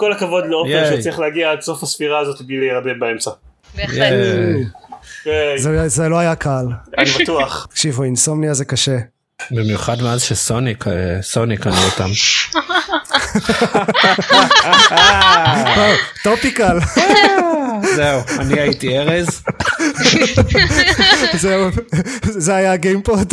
כל הכבוד לעופר ייי. שצריך להגיע עד סוף הספירה הזאת בלי להירדם באמצע. בהחלט. זה- זה לא היה קל. אני בטוח. תקשיבו, אינסומניה זה קשה. במיוחד מאז שסוני אה, סוני קנו אותם. topical. זהו אני הייתי ארז. זהו, זה היה הגיימפוד.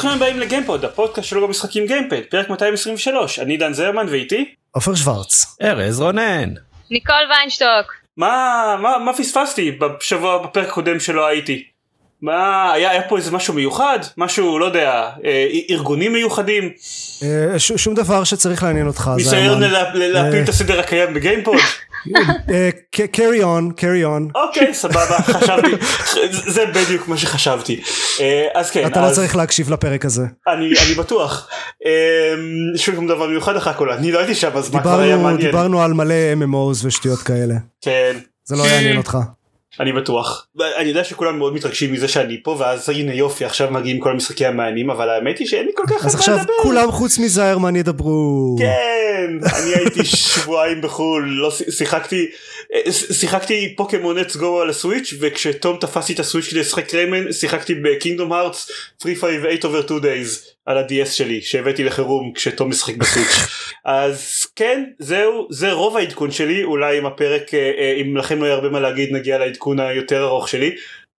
ברוכים הבאים לגיימפוד, הפודקאסט שלו במשחקים גיימפוד, פרק 223, אני דן זרמן ואיתי. עופר שוורץ. ארז רונן. ניקול ויינשטוק. מה, מה, מה פספסתי בשבוע, בפרק הקודם שלא הייתי? מה, היה, היה פה איזה משהו מיוחד? משהו, לא יודע, אה, ארגונים מיוחדים? אה, ש- שום דבר שצריך לעניין אותך. ניסיון להפיל את הסדר הקיים בגיימפוד? אה, ק- carry on, carry on. אוקיי, סבבה, חשבתי, זה בדיוק מה שחשבתי. אה, אז כן, אתה לא צריך להקשיב לפרק הזה. אני, אני בטוח. אה, שום דבר מיוחד אחר הכל, אני לא הייתי שם, אז מה כבר היה מעניין? דיברנו על מלא MMOs ושטויות כאלה. כן. זה לא יעניין אותך. אני בטוח. אני יודע שכולם מאוד מתרגשים מזה שאני פה ואז הנה יופי עכשיו מגיעים כל המשחקים המעניינים אבל האמת היא שאין לי כל כך אז עכשיו לדבר. כולם חוץ מזיירמן ידברו. כן אני הייתי שבועיים בחו"ל לא שיחקתי שיחקתי Pokemon Let's Go על ה Switch וכשתום תפס לי את ה Switch כדי לשחק Rayman שיחקתי ב Kingdom Hearts 358 over 2 days על ה-DS שלי שהבאתי לחירום כשתום משחק ב Switch אז כן זהו זה רוב העדכון שלי אולי אם הפרק אה, אה, אם לכם לא יהיה הרבה מה להגיד נגיע לעדכון היותר ארוך שלי.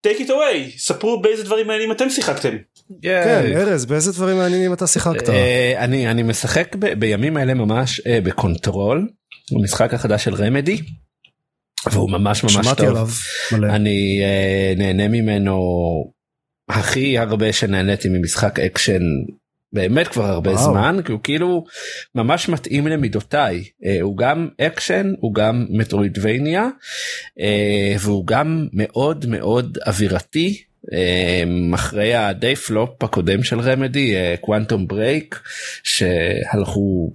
take it away ספרו באיזה דברים מעניינים אתם שיחקתם. כן. ארז, באיזה דברים מעניינים אתה שיחקת? אה, אני אני משחק ב- בימים האלה ממש אה, ב Control המשחק החדש של Remedy. והוא ממש ממש שמעתי טוב. עליו מלא. אני אה, נהנה ממנו הכי הרבה שנהניתי ממשחק אקשן באמת כבר הרבה וואו. זמן כי הוא כאילו ממש מתאים למידותיי אה, הוא גם אקשן הוא גם metroidvania אה, והוא גם מאוד מאוד אווירתי. אחרי הדי פלופ הקודם של Remedy Quantum Break שהלכו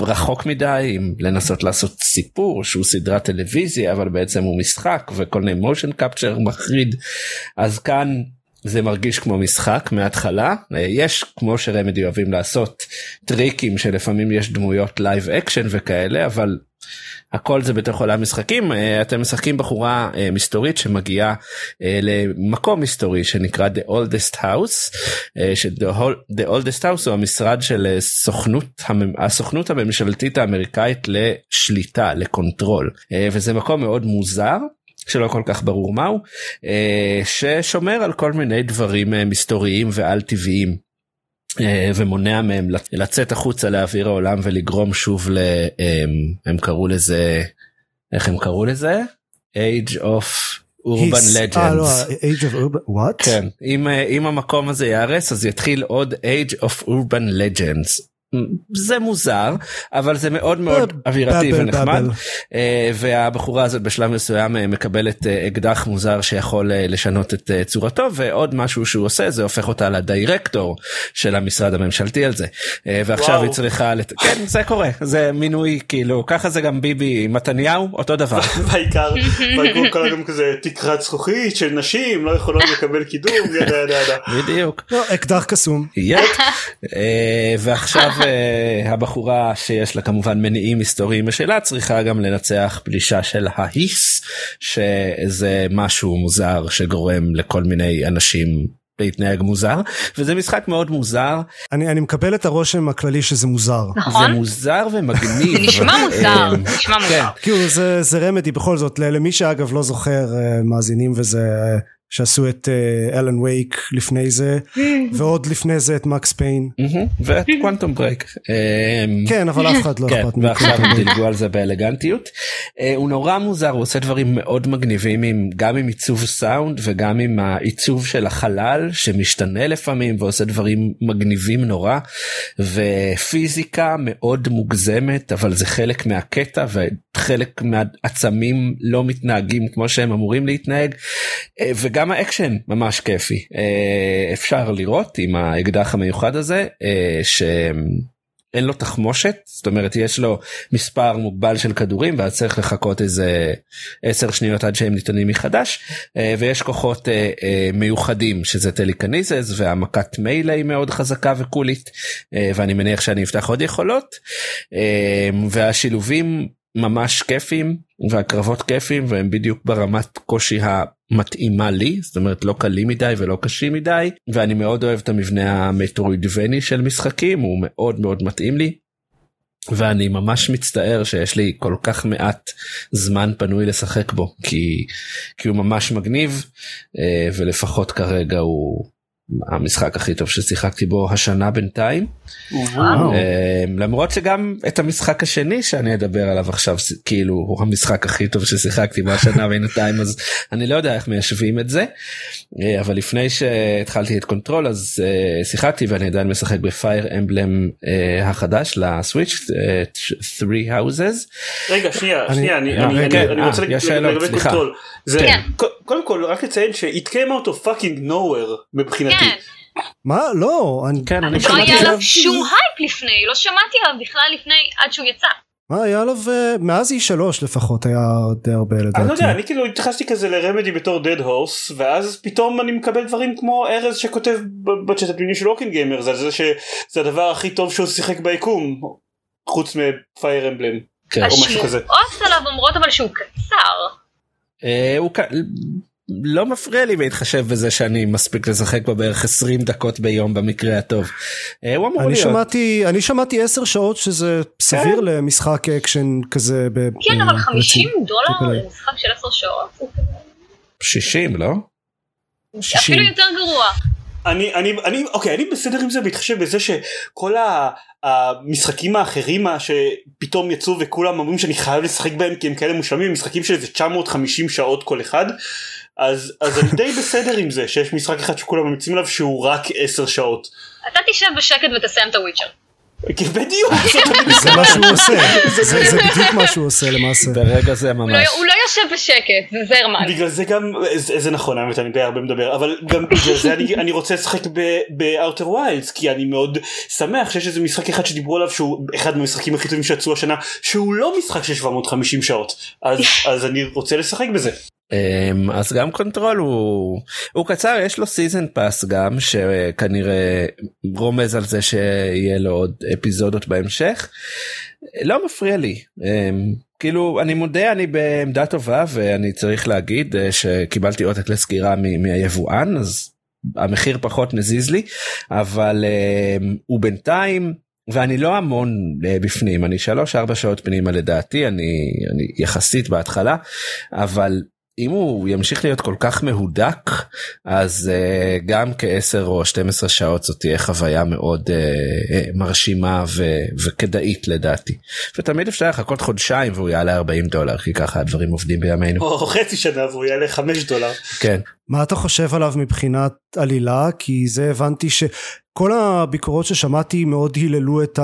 רחוק מדי עם לנסות לעשות סיפור שהוא סדרת טלוויזיה אבל בעצם הוא משחק וכל מיני motion capture מחריד. אז כאן זה מרגיש כמו משחק מההתחלה. יש כמו ש Remedy אוהבים לעשות טריקים שלפעמים יש דמויות live action וכאלה אבל הכל זה בתוך עולם משחקים אה, אתם משחקים בחורה אה, מסתורית שמגיעה אה, למקום מסתורי שנקרא The Oldest House ש-The Oldest House הוא המשרד של סוכנות הסוכנות הממשלתית האמריקאית לשליטה לקונטרול וזה מקום מאוד מוזר. שלא כל כך ברור מהו ששומר על כל מיני דברים מסתוריים ועל טבעיים ומונע מהם לצ- לצאת החוצה לאוויר העולם ולגרום שוב ל... אה, הם קראו לזה איך הם קראו לזה? Age of Urban His- אה, לא, Legends. Age of Urban, what? כן, אם, אה, אם המקום הזה ייהרס אז יתחיל עוד Age of Urban Legends. זה מוזר אבל זה מאוד מאוד אווירתי ונחמד. אה, והבחורה הזאת בשלב מסוים אה, מקבלת אה, אקדח מוזר שיכול לשנות את צורתו ועוד משהו שהוא עושה זה הופך אותה לדירקטור של המשרד הממשלתי על זה ועכשיו וואו. היא צריכה לת... כן זה קורה זה מינוי כאילו ככה זה גם ביבי מתניהו אותו דבר. בעיקר בעיקר כל היום כזה תקרת זכוכית של נשים לא יכולות לקבל קידום ידה ידה ידה. בדיוק. לא, אקדח קסום. ועכשיו אה, הבחורה שיש לה כמובן מניעים היסטוריים משלה צריכה גם לנצח פלישה של ההיס שזה משהו מוזר שגורם לכל מיני אנשים להתנהג מוזר וזה משחק מאוד מוזר אני אני מקבל את הרושם הכללי שזה מוזר. זה נכון? מוזר ומגניב. נשמע מוזר. אה, נשמע כן. מוזר. כאילו זה זה Remedy בכל זאת ל- למי שאגב לא זוכר אה, מאזינים וזה אה, שעשו את Alan Wake לפני זה ועוד לפני זה את Max Payne. מהמם, ו Quantum Break. אה, כן אבל אף אחד לא כן, אכפת ועכשיו מכם. הם דילגו על זה באלגנטיות. אה, הוא נורא מוזר, הוא עושה דברים מאוד מגניבים עם, גם עם עיצוב סאונד וגם עם העיצוב של החלל שמשתנה לפעמים ועושה דברים מגניבים נורא ופיזיקה מאוד מוגזמת אבל זה חלק מהקטע וחלק מהעצמים לא מתנהגים כמו שהם אמורים להתנהג אה, וגם האקשן ממש כיפי. אה, אפשר לראות עם האקדח המיוחד הזה אה, ש... אין לו תחמושת זאת אומרת יש לו מספר מוגבל של כדורים ואז צריך לחכות איזה 10 שניות עד שהם ניתנים מחדש אה, ויש כוחות מיוחדים שזה טליקניזס והמכת מיילה היא מאוד חזקה וקולית ואני מניח שאני אפתח עוד יכולות והשילובים ממש כיפים והקרבות כיפים והם בדיוק ברמת קושי המתאימה לי זאת אומרת לא קלים מדי ולא קשים מדי ואני מאוד אוהב את המבנה המטרוידבני של משחקים הוא מאוד מאוד מתאים לי. ואני ממש מצטער שיש לי כל כך מעט זמן פנוי לשחק בו כי, כי הוא ממש מגניב אה, ולפחות כרגע הוא המשחק הכי טוב ששיחקתי בו השנה בינתיים. וואו. אמ, למרות שגם את המשחק השני שאני אדבר עליו עכשיו כאילו הוא המשחק הכי טוב ששיחקתי בשנה בינתיים אז אני לא יודע איך מיישבים את זה אה, אבל לפני שהתחלתי את Control אז אה, שיחקתי ואני עדיין משחק ב Fire Emblem אה, החדש ל Switch 3 Houses. רגע שנייה שנייה אני כן, רוצה לגבי Control. קודם כל רק לציין out of fucking nowhere מבחינתי. כן. מה לא אני כן אני לא היה עליו שום הייפ לפני לא שמעתי עליו בכלל לפני עד שהוא יצא. מה היה עליו אה, מאז E3 לפחות היה די הרבה לדעתי. אני לא יודע אני כאילו התייחסתי כזה ל Remedy בתור dead horse ואז פתאום אני מקבל דברים כמו ארז שכותב בצ'אט הפנימי של אוקינג גיימר זה זה שזה הדבר הכי טוב שהוא שיחק ביקום חוץ מ Fire Emblem. כן. השמועות עליו אומרות אבל שהוא קצר. לא מפריע לי בהתחשב בזה שאני מספיק לשחק בו בערך 20 דקות ביום במקרה הטוב. אה, הוא אמור אני להיות. שמעתי אני שמעתי 10 שעות שזה סביר כן. למשחק אקשן כזה. כן אבל 50 דולר למשחק של 10 שעות. 60 לא? 60. אפילו יותר גרוע. אני אני אני אוקיי אני בסדר עם זה בהתחשב בזה שכל המשחקים האחרים שפתאום יצאו וכולם אומרים שאני חייב לשחק בהם כי הם כאלה מושלמים משחקים של איזה 950 שעות כל אחד אז אז אני די בסדר עם זה שיש משחק אחד שכולם ממצים עליו שהוא רק 10 שעות. אתה תשב בשקט ותסיים את הוויצ'ר. בדיוק זה מה שהוא עושה. זה בדיוק. מה שהוא עושה למעשה. ברגע זה ממש. לא- הוא לא יושב בשקט זה זרמן. בגלל זה גם זה נכון האמת אני די הרבה מדבר אבל גם בגלל זה אני רוצה לשחק ב Outer Wilds כי אני מאוד שמח שיש איזה משחק אחד שדיברו עליו שהוא אחד מהמשחקים הכי טובים שיצאו השנה שהוא לא משחק של 750 שעות. אז אני רוצה לשחק בזה. אמ, אז גם Control הוא הוא קצר יש לו season pass גם שכנראה רומז על זה שיהיה לו עוד אפיזודות בהמשך. לא מפריע לי אמ, כאילו אני מודה אני בעמדה טובה ואני צריך להגיד אה, שקיבלתי עותק לסקירה מהיבואן אז המחיר פחות מזיז לי אבל אמ, הוא בינתיים ואני לא המון אה, בפנים אני שלוש ארבע שעות פנימה לדעתי אני אני יחסית בהתחלה אבל אם הוא ימשיך להיות כל כך מהודק אז uh, גם כ-10 או 12 שעות זאת תהיה חוויה מאוד uh, מרשימה ו- וכדאית לדעתי. ותמיד אפשר לחכות חודשיים והוא יעלה 40 דולר כי ככה הדברים עובדים בימינו. או חצי שנה והוא יעלה 5 דולר. כן. מה אתה חושב עליו מבחינת עלילה כי זה הבנתי שכל הביקורות ששמעתי מאוד היללו את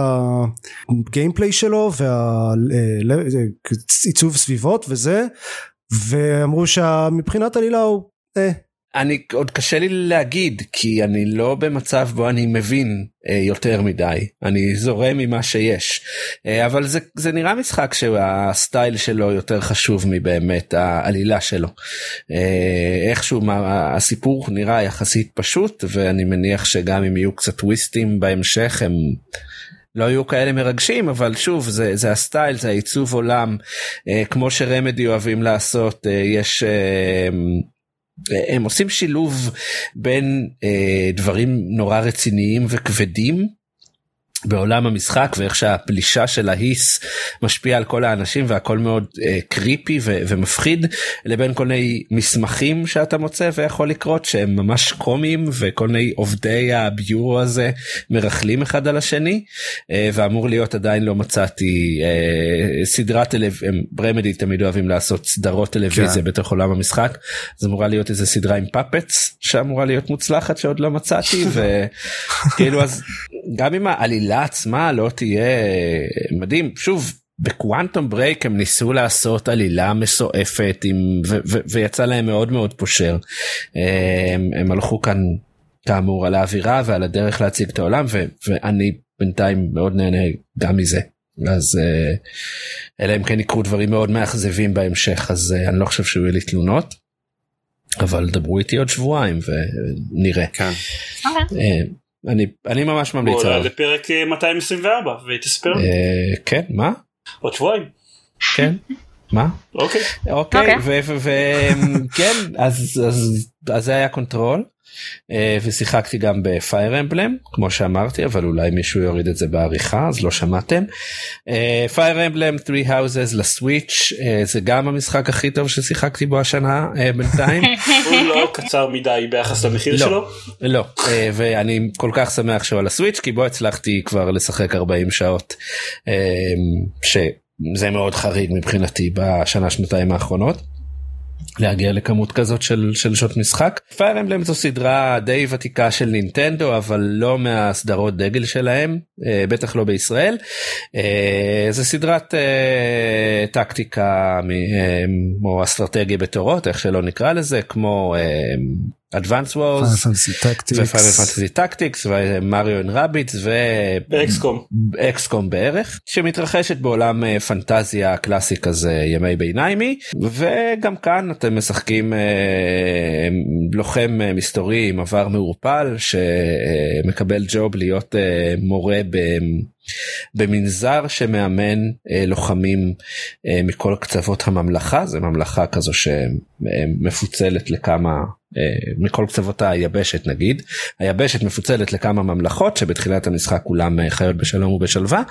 הגיימפליי שלו והעיצוב סביבות וזה ואמרו שמבחינת עלילה הוא אה. אני עוד קשה לי להגיד כי אני לא במצב בו אני מבין אה, יותר מדי אני זורם ממה שיש אה, אבל זה זה נראה משחק שהסטייל שלו יותר חשוב מבאמת העלילה שלו אה, איכשהו מה, הסיפור נראה יחסית פשוט ואני מניח שגם אם יהיו קצת טוויסטים בהמשך הם. לא היו כאלה מרגשים אבל שוב זה זה הסטייל זה העיצוב עולם. אה, כמו שרמדי אוהבים לעשות אה, יש אה, הם עושים שילוב בין אה, דברים נורא רציניים וכבדים בעולם המשחק ואיך שהפלישה של ההיס משפיע על כל האנשים והכל מאוד uh, קריפי ו- ומפחיד לבין כל מיני מסמכים שאתה מוצא ויכול לקרות שהם ממש קומיים וכל מיני עובדי הביורו הזה מרכלים אחד על השני uh, ואמור להיות עדיין לא מצאתי uh, סדרת טלוויזיה ברמדי תמיד אוהבים לעשות סדרות טלוויזיה כן. בתוך עולם המשחק זה אמורה להיות איזה סדרה עם פאפץ שאמורה להיות מוצלחת שעוד לא מצאתי וכאילו אז גם אם העלילה עצמה לא תהיה מדהים שוב בקוואנטום ברייק הם ניסו לעשות עלילה מסועפת עם ו- ו- ויצא להם מאוד מאוד פושר הם, הם הלכו כאן כאמור על האווירה ועל הדרך להציג את העולם ו- ואני בינתיים מאוד נהנה גם מזה. אז אה, אלא אם כן יקרו דברים מאוד מאכזבים בהמשך אז אה, אני לא חושב שיהיו לי תלונות. אבל דברו איתי עוד שבועיים ונראה. כן. אוקיי. אה, אני אני ממש ממליץ עליו. לפרק אה, 224 ותספר לי. אה, כן מה? עוד שבועיים. כן? מה? אוקיי. אוקיי, אוקיי. וכן, אז אז- אז זה היה Control. אה, ושיחקתי גם ב Fire Emblem כמו שאמרתי אבל אולי מישהו יוריד את זה בעריכה אז לא שמעתם. Fire Emblem 3 Houses ל Switch אה, זה גם המשחק הכי טוב ששיחקתי בו השנה אה, בינתיים. הוא לא קצר מדי ביחס למחיר לא. שלו. לא אה, ואני כל כך שמח שהוא על הסוויץ' כי בו הצלחתי כבר לשחק 40 שעות אה, שזה מאוד חריג מבחינתי בשנה שנתיים האחרונות. להגיע לכמות כזאת של, של שעות משחק. פייר אמבלם זו סדרה די ותיקה של נינטנדו אבל לא מהסדרות דגל שלהם אה, בטח לא בישראל. אה, זה סדרת אה, טקטיקה או אסטרטגיה בתורות איך שלא נקרא לזה כמו Advance Wars Fantasy Tactics. ו Final Fantasy Tactics ו Mario and Rabbids. ו XCOM בערך שמתרחשת בעולם אה, פנטזיה קלאסי כזה ימי ביניימי וגם כאן אתם משחקים אה, לוחם אה, מסתורי עם עבר מעורפל שמקבל job להיות אה, מורה ב... במנזר שמאמן אה, לוחמים אה, מכל קצוות הממלכה זה ממלכה כזו שמפוצלת לכמה אה, מכל קצוות היבשת נגיד היבשת מפוצלת לכמה ממלכות שבתחילת המשחק כולם אה, חיות בשלום ובשלווה.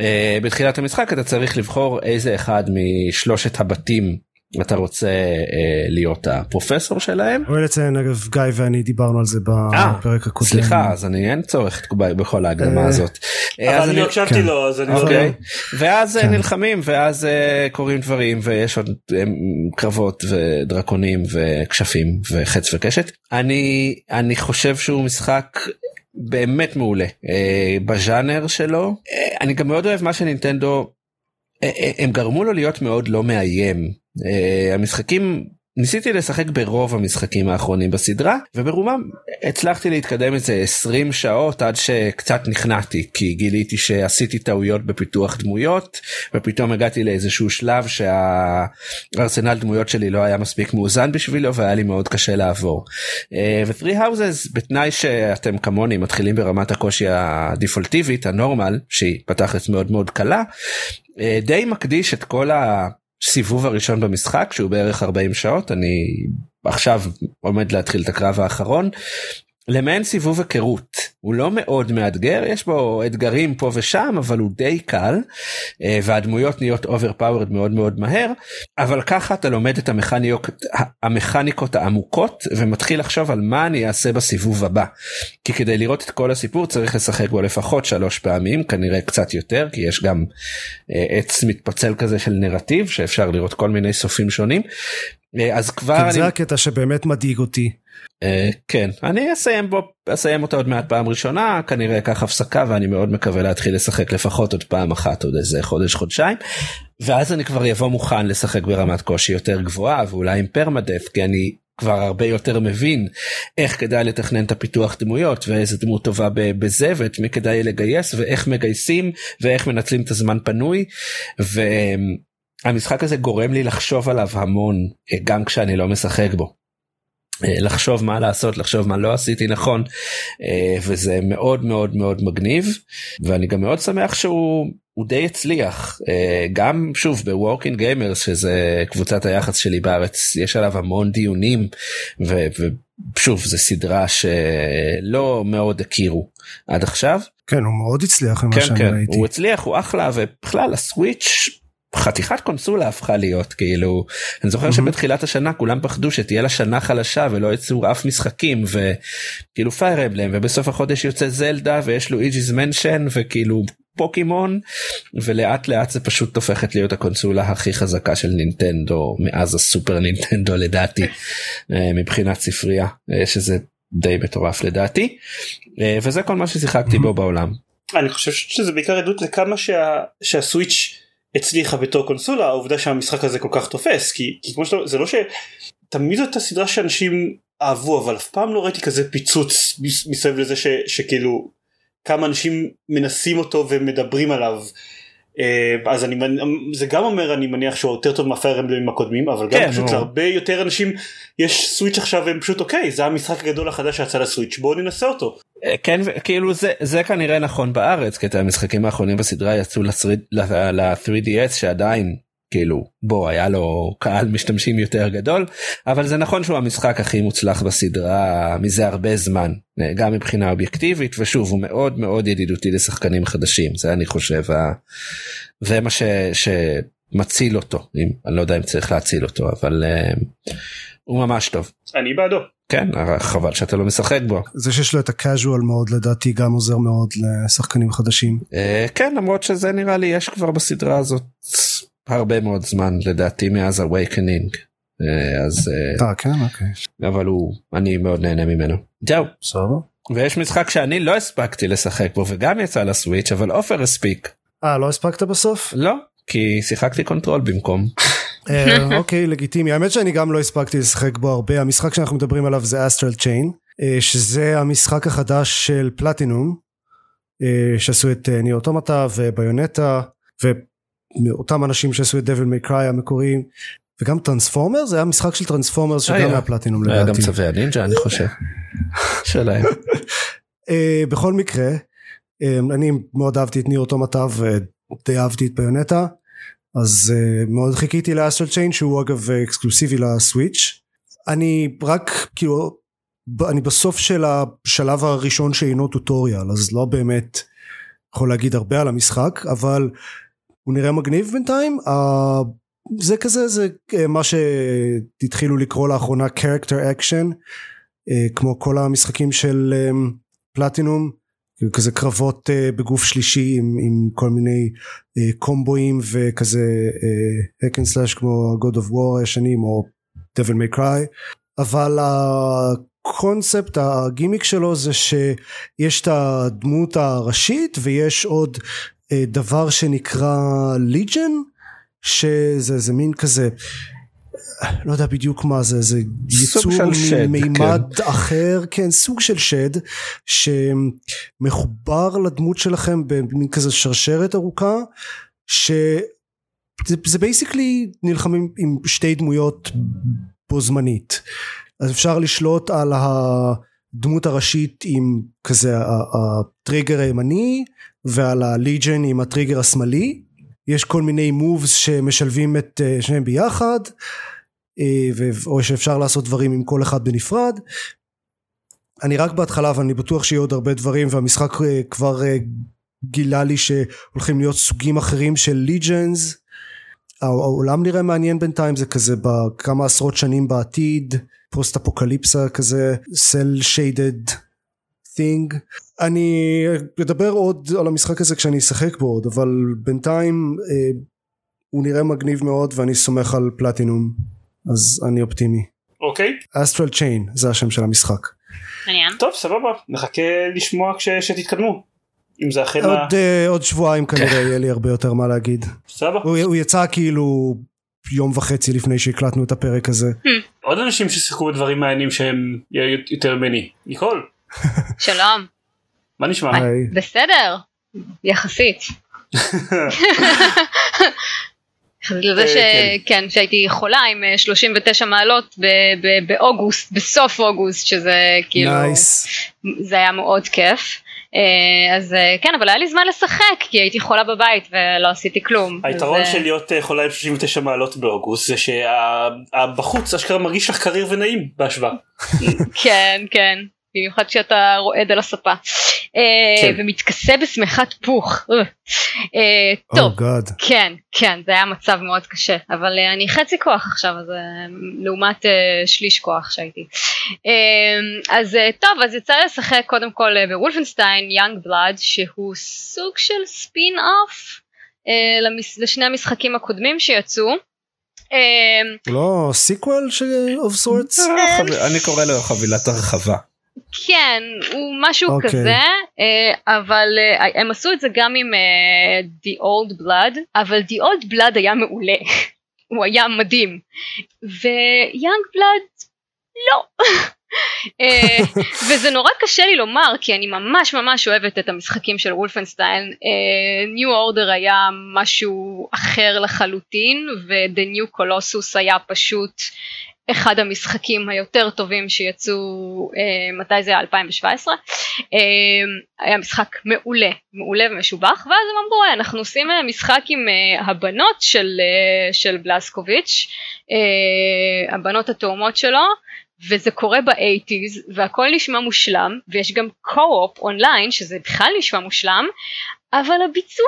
אה, בתחילת המשחק אתה צריך לבחור איזה אחד משלושת הבתים אתה רוצה אה, להיות הפרופסור שלהם. ראוי לציין אגב גיא ואני דיברנו על זה אה, בפרק הקודם. סליחה אז אני אין צורך בכל ההקדמה אה, הזאת. אה, אבל אני הקשבתי כן. לו אז אני אוקיי. ואז אה, כן. נלחמים ואז אה, קורים דברים ויש עוד אה, קרבות ודרקונים וכשפים וחץ וקשת. אני אני חושב שהוא משחק באמת מעולה אה, בז'אנר שלו. אה, אני גם מאוד אוהב מה שנינטנדו אה, אה, הם גרמו לו להיות מאוד לא מאיים. אה, המשחקים ניסיתי לשחק ברוב המשחקים האחרונים בסדרה וברובם הצלחתי להתקדם איזה 20 שעות עד שקצת נכנעתי כי גיליתי שעשיתי טעויות בפיתוח דמויות ופתאום הגעתי לאיזשהו שלב שהארסנל דמויות שלי לא היה מספיק מאוזן בשבילו והיה לי מאוד קשה לעבור. אה, ו-3 houses בתנאי שאתם כמוני מתחילים ברמת הקושי הדיפולטיבית הנורמל שהיא בתכלס מאוד מאוד קלה אה, די מקדיש את כל ה... סיבוב הראשון במשחק שהוא בערך 40 שעות אני עכשיו עומד להתחיל את הקרב האחרון למעין סיבוב היכרות הוא לא מאוד מאתגר יש בו אתגרים פה ושם אבל הוא די קל אה, והדמויות נהיות overpowered מאוד מאוד מהר אבל ככה אתה לומד את המכניות המכניקות העמוקות ומתחיל לחשוב על מה אני אעשה בסיבוב הבא כי כדי לראות את כל הסיפור צריך לשחק בו לפחות שלוש פעמים כנראה קצת יותר כי יש גם אה, עץ מתפצל כזה של נרטיב שאפשר לראות כל מיני סופים שונים. אה, אז כבר כן, אני זה הקטע שבאמת מדאיג אותי. אה, כן אני אסיים בו אסיים אותה עוד מעט פעם ראשונה כנראה אקח הפסקה ואני מאוד מקווה להתחיל לשחק לפחות עוד פעם אחת עוד איזה חודש חודשיים ואז אני כבר יבוא מוכן לשחק ברמת קושי יותר גבוהה ואולי עם פרמדף כי אני כבר הרבה יותר מבין איך כדאי לתכנן את הפיתוח דמויות ואיזה דמות טובה בזה ואת מי כדאי לגייס ואיך מגייסים ואיך מנצלים את הזמן פנוי. והמשחק הזה גורם לי לחשוב עליו המון אה, גם כשאני לא משחק בו. אה, לחשוב מה לעשות לחשוב מה לא עשיתי נכון אה, וזה מאוד מאוד מאוד מגניב ואני גם מאוד שמח שהוא הוא די הצליח אה, גם שוב ב Working Gamers שזה קבוצת היח"צ שלי בארץ יש עליו המון דיונים ו- ושוב זה סדרה שלא מאוד הכירו עד עכשיו כן הוא מאוד הצליח ממה כן שאני כן ראיתי. הוא הצליח הוא אחלה ובכלל הסוויץ' חתיכת קונסולה הפכה להיות כאילו אני זוכר מהמם. שבתחילת השנה כולם פחדו שתהיה לה שנה חלשה ולא יצאו אף משחקים וכאילו פייר אמבלם ובסוף החודש יוצא זלדה ויש לו איג'יז מנשן וכאילו פוקימון ולאט לאט זה פשוט הופכת להיות הקונסולה הכי חזקה של נינטנדו מאז הסופר נינטנדו לדעתי אה, מבחינת ספרייה אה, שזה די מטורף לדעתי אה, וזה כל מה ששיחקתי בו בעולם. אני חושב שזה בעיקר עדות לכמה שה, שהסוויץ' הצליחה בתור קונסולה העובדה שהמשחק הזה כל כך תופס כי, כי כמו שאתה זה לא שתמיד זאת הסדרה שאנשים אהבו אבל אף פעם לא ראיתי כזה פיצוץ מס- מסביב לזה ש, שכאילו כמה אנשים מנסים אותו ומדברים עליו. אה, אז אני זה גם אומר אני מניח שהוא יותר טוב מהפייר אמבלמים הקודמים אבל גם כן, פשוט להרבה יותר אנשים יש סוויץ' עכשיו והם פשוט אוקיי זה המשחק הגדול החדש שיצא לסוויץ' בואו ננסה אותו. כן כאילו זה זה כנראה נכון בארץ כי את המשחקים האחרונים בסדרה יצאו ל-3DS שעדיין כאילו בוא היה לו קהל משתמשים יותר גדול אבל זה נכון שהוא המשחק הכי מוצלח בסדרה מזה הרבה זמן אה, גם מבחינה אובייקטיבית ושוב הוא מאוד מאוד ידידותי לשחקנים חדשים זה אני חושב ה- זה מה ש... שמציל אותו אם אני לא יודע אם צריך להציל אותו אבל אה, הוא ממש טוב. אני בעדו. כן חבל שאתה לא משחק בו. זה שיש לו את הקאז'ואל מאוד לדעתי גם עוזר מאוד לשחקנים חדשים. אה, כן למרות שזה נראה לי יש כבר בסדרה הזאת הרבה מאוד זמן לדעתי מאז awakening אה, אז אה, אה כן אוקיי. אבל הוא אני מאוד נהנה ממנו. זהו בסדר. ויש משחק שאני לא הספקתי לשחק בו וגם יצא לסוויץ' אבל עופר הספיק. אה לא הספקת בסוף? לא כי שיחקתי Control במקום. אה, אוקיי לגיטימי האמת שאני גם לא הספקתי לשחק בו הרבה המשחק שאנחנו מדברים עליו זה Astral Chain שזה המשחק החדש של פלטינום אה, שעשו את אה, Nier Automata ו Bayonetta ואותם אנשים שעשו את Devil May Cry המקוריים וגם Transformer זה היה משחק של Transformer שגם היה. פלטינום היה גם לדעתי. צבי הנינג'ה אני חושב. שלהם. אה, בכל מקרה אה, אני מאוד אהבתי את ניר אוטומטה ודי אהבתי את ביונטה אז אה, מאוד חיכיתי לאסטרל צ'יין שהוא אגב אה, אקסקלוסיבי לסוויץ' אני רק כאילו אני בסוף של השלב הראשון שאינו טוטוריאל אז לא באמת יכול להגיד הרבה על המשחק אבל הוא נראה מגניב בינתיים. אה, זה כזה זה אה, מה שהתחילו לקרוא לאחרונה character action אה, כמו כל המשחקים של אה, פלטינום כזה קרבות אה, בגוף שלישי עם, עם כל מיני אה, קומבואים וכזה hack and slash כמו God of War הישנים או Devil May Cry. אבל הקונספט הגימיק שלו זה שיש את הדמות הראשית ויש עוד אה, דבר שנקרא ליג'ן שזה זה מין כזה לא יודע בדיוק מה זה זה סוג יצור של שד, ממימד אחר כן סוג של שד שמחובר לדמות שלכם במין כזה שרשרת ארוכה שזה זה basically נלחמים עם שתי דמויות בו זמנית. אז אפשר לשלוט על הדמות הראשית עם כזה הטריגר הימני ועל ה Legion עם הטריגר השמאלי. יש כל מיני מובס שמשלבים את אה, שניהם ביחד או שאפשר לעשות דברים עם כל אחד בנפרד. אני רק בהתחלה ואני בטוח שיהיו עוד הרבה דברים והמשחק אה, כבר אה, גילה לי שהולכים להיות סוגים אחרים של ליג'נס העולם נראה מעניין בינתיים זה כזה בכמה עשרות שנים בעתיד פוסט אפוקליפסה כזה סל שיידד thing. אני אדבר עוד על המשחק הזה כשאני אשחק בו עוד אבל בינתיים אה, הוא נראה מגניב מאוד ואני סומך על פלטינום אז אני אופטימי אוקיי אסטרל צ'יין זה השם של המשחק מעניין. טוב סבבה נחכה לשמוע כש- שתתקדמו. אם זה אכן ה- עוד, אה, עוד שבועיים כנראה יהיה לי הרבה יותר מה להגיד סבבה. הוא, הוא יצא כאילו יום וחצי לפני שהקלטנו את הפרק הזה עוד אנשים ששיחקו בדברים מעניינים שהם יותר ממני. ניקול שלום. מה נשמע? בסדר. יחסית. לזה אה, שכן שהייתי חולה עם אה, 39 מעלות ב- ב- באוגוסט בסוף אוגוסט שזה כאילו זה היה מאוד כיף אה, אז אה, כן אבל היה לי זמן לשחק כי הייתי חולה בבית ולא עשיתי כלום. היתרון אז, אה, של להיות אה, חולה עם 39 מעלות באוגוסט זה שבחוץ אשכרה מרגיש לך קריר ונעים בהשוואה. כן כן במיוחד שאתה רועד על הספה אה. ומתכסה בשמיכת פוך. אה, אה, טוב Oh. כן כן זה היה מצב מאוד קשה אבל אני חצי כוח עכשיו אז לעומת שליש כוח שהייתי אז טוב אז יצא לי לשחק קודם כל בוולפנשטיין יאנג בלאד שהוא סוג של ספין אוף לשני המשחקים הקודמים שיצאו. לא sequel of sorts? אה, חב- אני קורא לו חבילת הרחבה. כן הוא משהו אוקיי. כזה אה, אבל אה, הם עשו את זה גם עם אה, The Old Blood אבל The Old Blood היה מעולה הוא היה מדהים ו Youngblood לא וזה נורא קשה לי לומר כי אני ממש ממש אוהבת את המשחקים של Wolfenstein. New אה, Order היה משהו אחר לחלוטין ו-The New Colossus היה פשוט אחד המשחקים היותר טובים שיצאו, uh, מתי זה היה? 2017. Uh, היה משחק מעולה, מעולה ומשובח ואז הם אמרו אנחנו עושים משחק עם uh, הבנות של, uh, של בלסקוביץ', uh, הבנות התאומות שלו. וזה קורה באייטיז והכל נשמע מושלם ויש גם קו-אופ אונליין שזה בכלל נשמע מושלם אבל הביצוע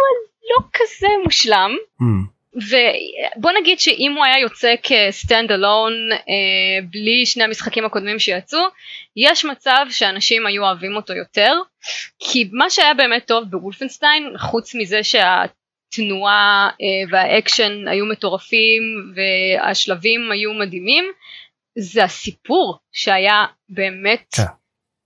לא כזה מושלם mm. ובוא נגיד שאם הוא היה יוצא כסטנד אלון אה, בלי שני המשחקים הקודמים שיצאו יש מצב שאנשים היו אוהבים אותו יותר כי מה שהיה באמת טוב בוולפנשטיין חוץ מזה שהתנועה אה, והאקשן היו מטורפים והשלבים היו מדהימים זה הסיפור שהיה באמת כן.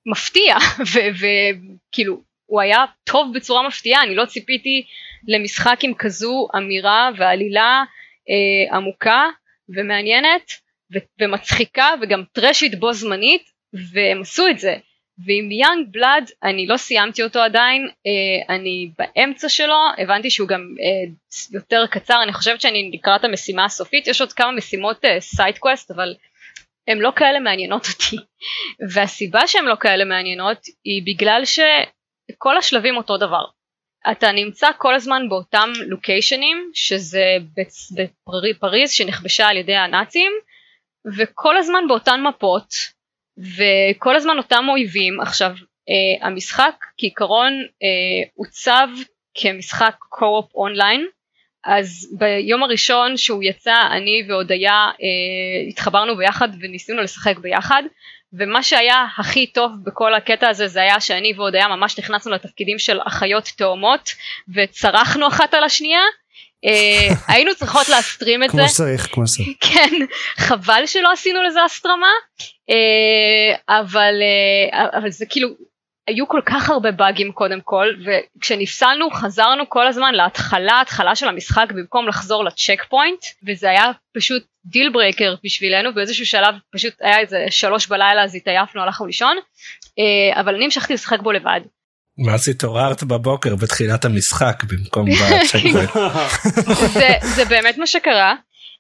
מפתיע וכאילו הוא היה טוב בצורה מפתיעה אני לא ציפיתי למשחק עם כזו אמירה ועלילה אה, עמוקה ומעניינת ו- ומצחיקה וגם טרשית בו זמנית והם עשו את זה. ועם Youngblood אני לא סיימתי אותו עדיין אה, אני באמצע שלו הבנתי שהוא גם אה, יותר קצר אני חושבת שאני לקראת המשימה הסופית יש עוד כמה משימות side אה, quest אבל הן לא כאלה מעניינות אותי. והסיבה שהן לא כאלה מעניינות היא בגלל שכל השלבים אותו דבר אתה נמצא כל הזמן באותם לוקיישנים שזה בפריז שנכבשה על ידי הנאצים וכל הזמן באותן מפות וכל הזמן אותם אויבים. עכשיו אה, המשחק כעיקרון אה, עוצב כמשחק קו-אופ אונליין אז ביום הראשון שהוא יצא אני והודיה אה, התחברנו ביחד וניסינו לשחק ביחד ומה שהיה הכי טוב בכל הקטע הזה זה היה שאני והודיה ממש נכנסנו לתפקידים של אחיות תאומות וצרחנו אחת על השנייה. אה, היינו צריכות להסטרים את זה. כמו שצריך כמו שצריך. כן חבל שלא עשינו לזה הסטרמה. אה, אבל אה, אבל זה כאילו היו כל כך הרבה באגים קודם כל וכשנפסלנו חזרנו כל הזמן להתחלה התחלה של המשחק במקום לחזור ל checkpoint וזה היה פשוט deal breaker בשבילנו באיזשהו שלב פשוט היה איזה שלוש בלילה אז התעייפנו הלכנו לישון אה, אבל אני המשכתי לשחק בו לבד. ואז התעוררת בבוקר בתחילת המשחק במקום. זה, זה באמת מה שקרה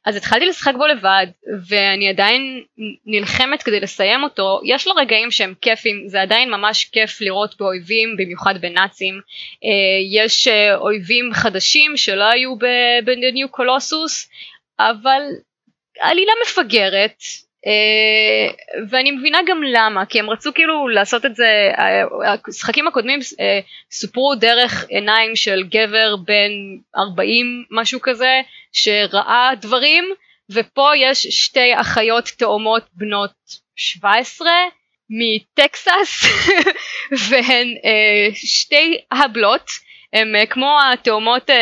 אז התחלתי לשחק בו לבד ואני עדיין נלחמת כדי לסיים אותו יש לו רגעים שהם כיפים זה עדיין ממש כיף לראות באויבים במיוחד בנאצים אה, יש אה, אויבים חדשים שלא היו ב-New Colossus אבל עלילה מפגרת Uh, ואני מבינה גם למה כי הם רצו כאילו לעשות את זה המשחקים הקודמים uh, סופרו דרך עיניים של גבר בן 40 משהו כזה שראה דברים ופה יש שתי אחיות תאומות בנות 17 מטקסס והן שתי הבלות הם uh, כמו התאומות, uh,